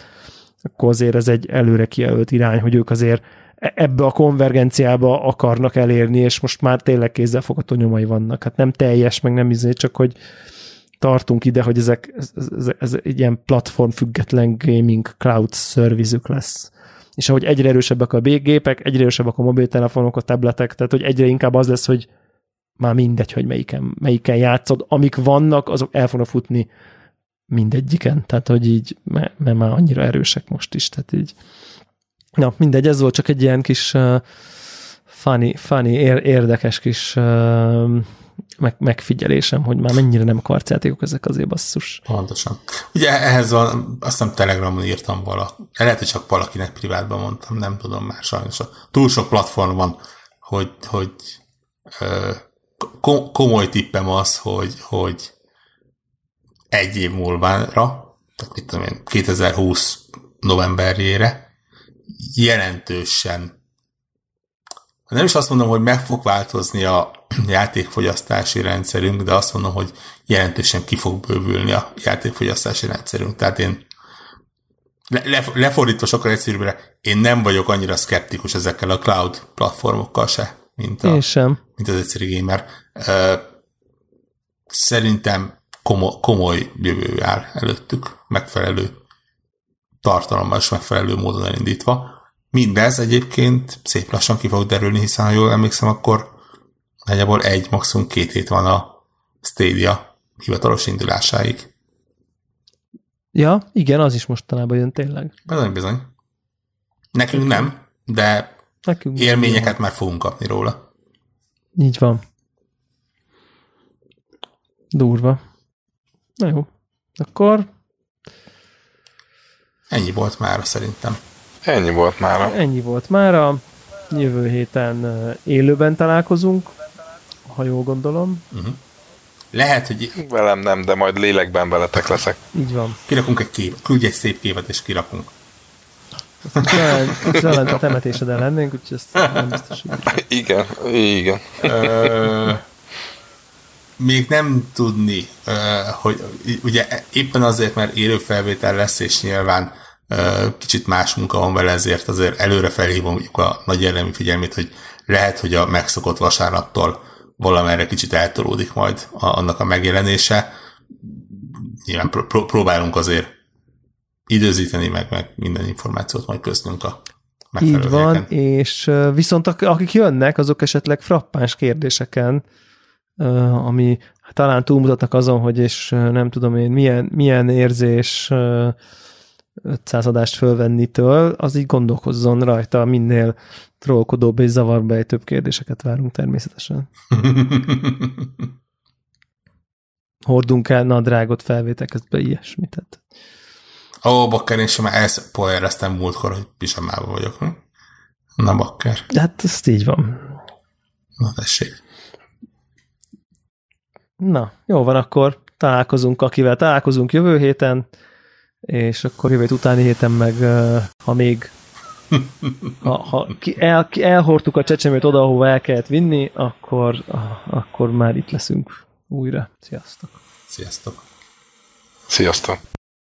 akkor azért ez egy előre kijelölt irány, hogy ők azért ebbe a konvergenciába akarnak elérni, és most már tényleg kézzelfogható nyomai vannak. Hát nem teljes, meg nem izé, csak hogy tartunk ide, hogy ezek, ez, ez, egy ilyen platform független gaming cloud szervizük lesz és ahogy egyre erősebbek a gépek, egyre erősebbek a mobiltelefonok, a tabletek, tehát hogy egyre inkább az lesz, hogy már mindegy, hogy melyiken, melyiken játszod. Amik vannak, azok el fognak futni mindegyiken. Tehát, hogy így, mert, mert már annyira erősek most is. Tehát így, na, mindegy, ez volt csak egy ilyen kis uh, funny, funny ér, érdekes kis uh, meg, megfigyelésem, hogy már mennyire nem karcjátékok ezek azért basszus. Pontosan. Ugye ehhez van, azt hiszem Telegramon írtam vala. Lehet, hogy csak valakinek privátban mondtam, nem tudom már sajnos. Túl sok platform van, hogy, hogy uh, komoly tippem az, hogy, hogy egy év múlvára, tehát mit tudom én, 2020 novemberjére jelentősen nem is azt mondom, hogy meg fog változni a játékfogyasztási rendszerünk, de azt mondom, hogy jelentősen ki fog bővülni a játékfogyasztási rendszerünk. Tehát én le, lefordítva sokkal egyszerűbbre, én nem vagyok annyira szkeptikus ezekkel a cloud platformokkal se mint, a, sem. mint az egyszerű gamer. Szerintem komoly, komoly jövő áll előttük, megfelelő tartalommal és megfelelő módon elindítva. Mindez egyébként szép lassan ki fog derülni, hiszen ha jól emlékszem, akkor nagyjából egy, maximum két hét van a Stadia hivatalos indulásáig. Ja, igen, az is mostanában jön tényleg. Bizony, bizony. Nekünk nem, de Nekünk élményeket már fogunk kapni róla. Így van. Durva. Na jó. Akkor... Ennyi volt már szerintem. Ennyi volt már. Ennyi volt már. Jövő héten élőben találkozunk, ha jól gondolom. Uh-huh. Lehet, hogy... Velem nem, de majd lélekben veletek leszek. Így van. Kirakunk egy kép, küldj egy szép képet, és kirakunk. Talán a temetésed el lennénk, úgyhogy ezt nem biztos. Igen, igen. Ö, még nem tudni, hogy ugye éppen azért, mert élőfelvétel lesz, és nyilván kicsit más munka van vele, ezért azért előre felhívom a nagy elemi figyelmét, hogy lehet, hogy a megszokott vasárnaptól valamerre kicsit eltolódik majd a, annak a megjelenése. Nyilván pró- próbálunk azért időzíteni, meg, meg minden információt majd köztünk a Így van, helyeken. és viszont akik jönnek, azok esetleg frappáns kérdéseken, ami talán túlmutatnak azon, hogy és nem tudom én, milyen, milyen érzés 500 adást fölvennitől, az így gondolkozzon rajta, minél trollkodóbb és zavarba több kérdéseket várunk természetesen. Hordunk el nadrágot felvétel be ilyesmit. Tehát. Ó, bakker, én sem elszpoilereztem múltkor, hogy pisamában vagyok. Mi? Na, bakker. Hát ezt így van. Na, tessék. Na, jó van, akkor találkozunk, akivel találkozunk jövő héten, és akkor jövő utáni héten meg, ha még ha, ha ki el, ki elhordtuk a csecsemőt oda, ahova el kellett vinni, akkor, akkor már itt leszünk újra. Sziasztok! Sziasztok! Sziasztok!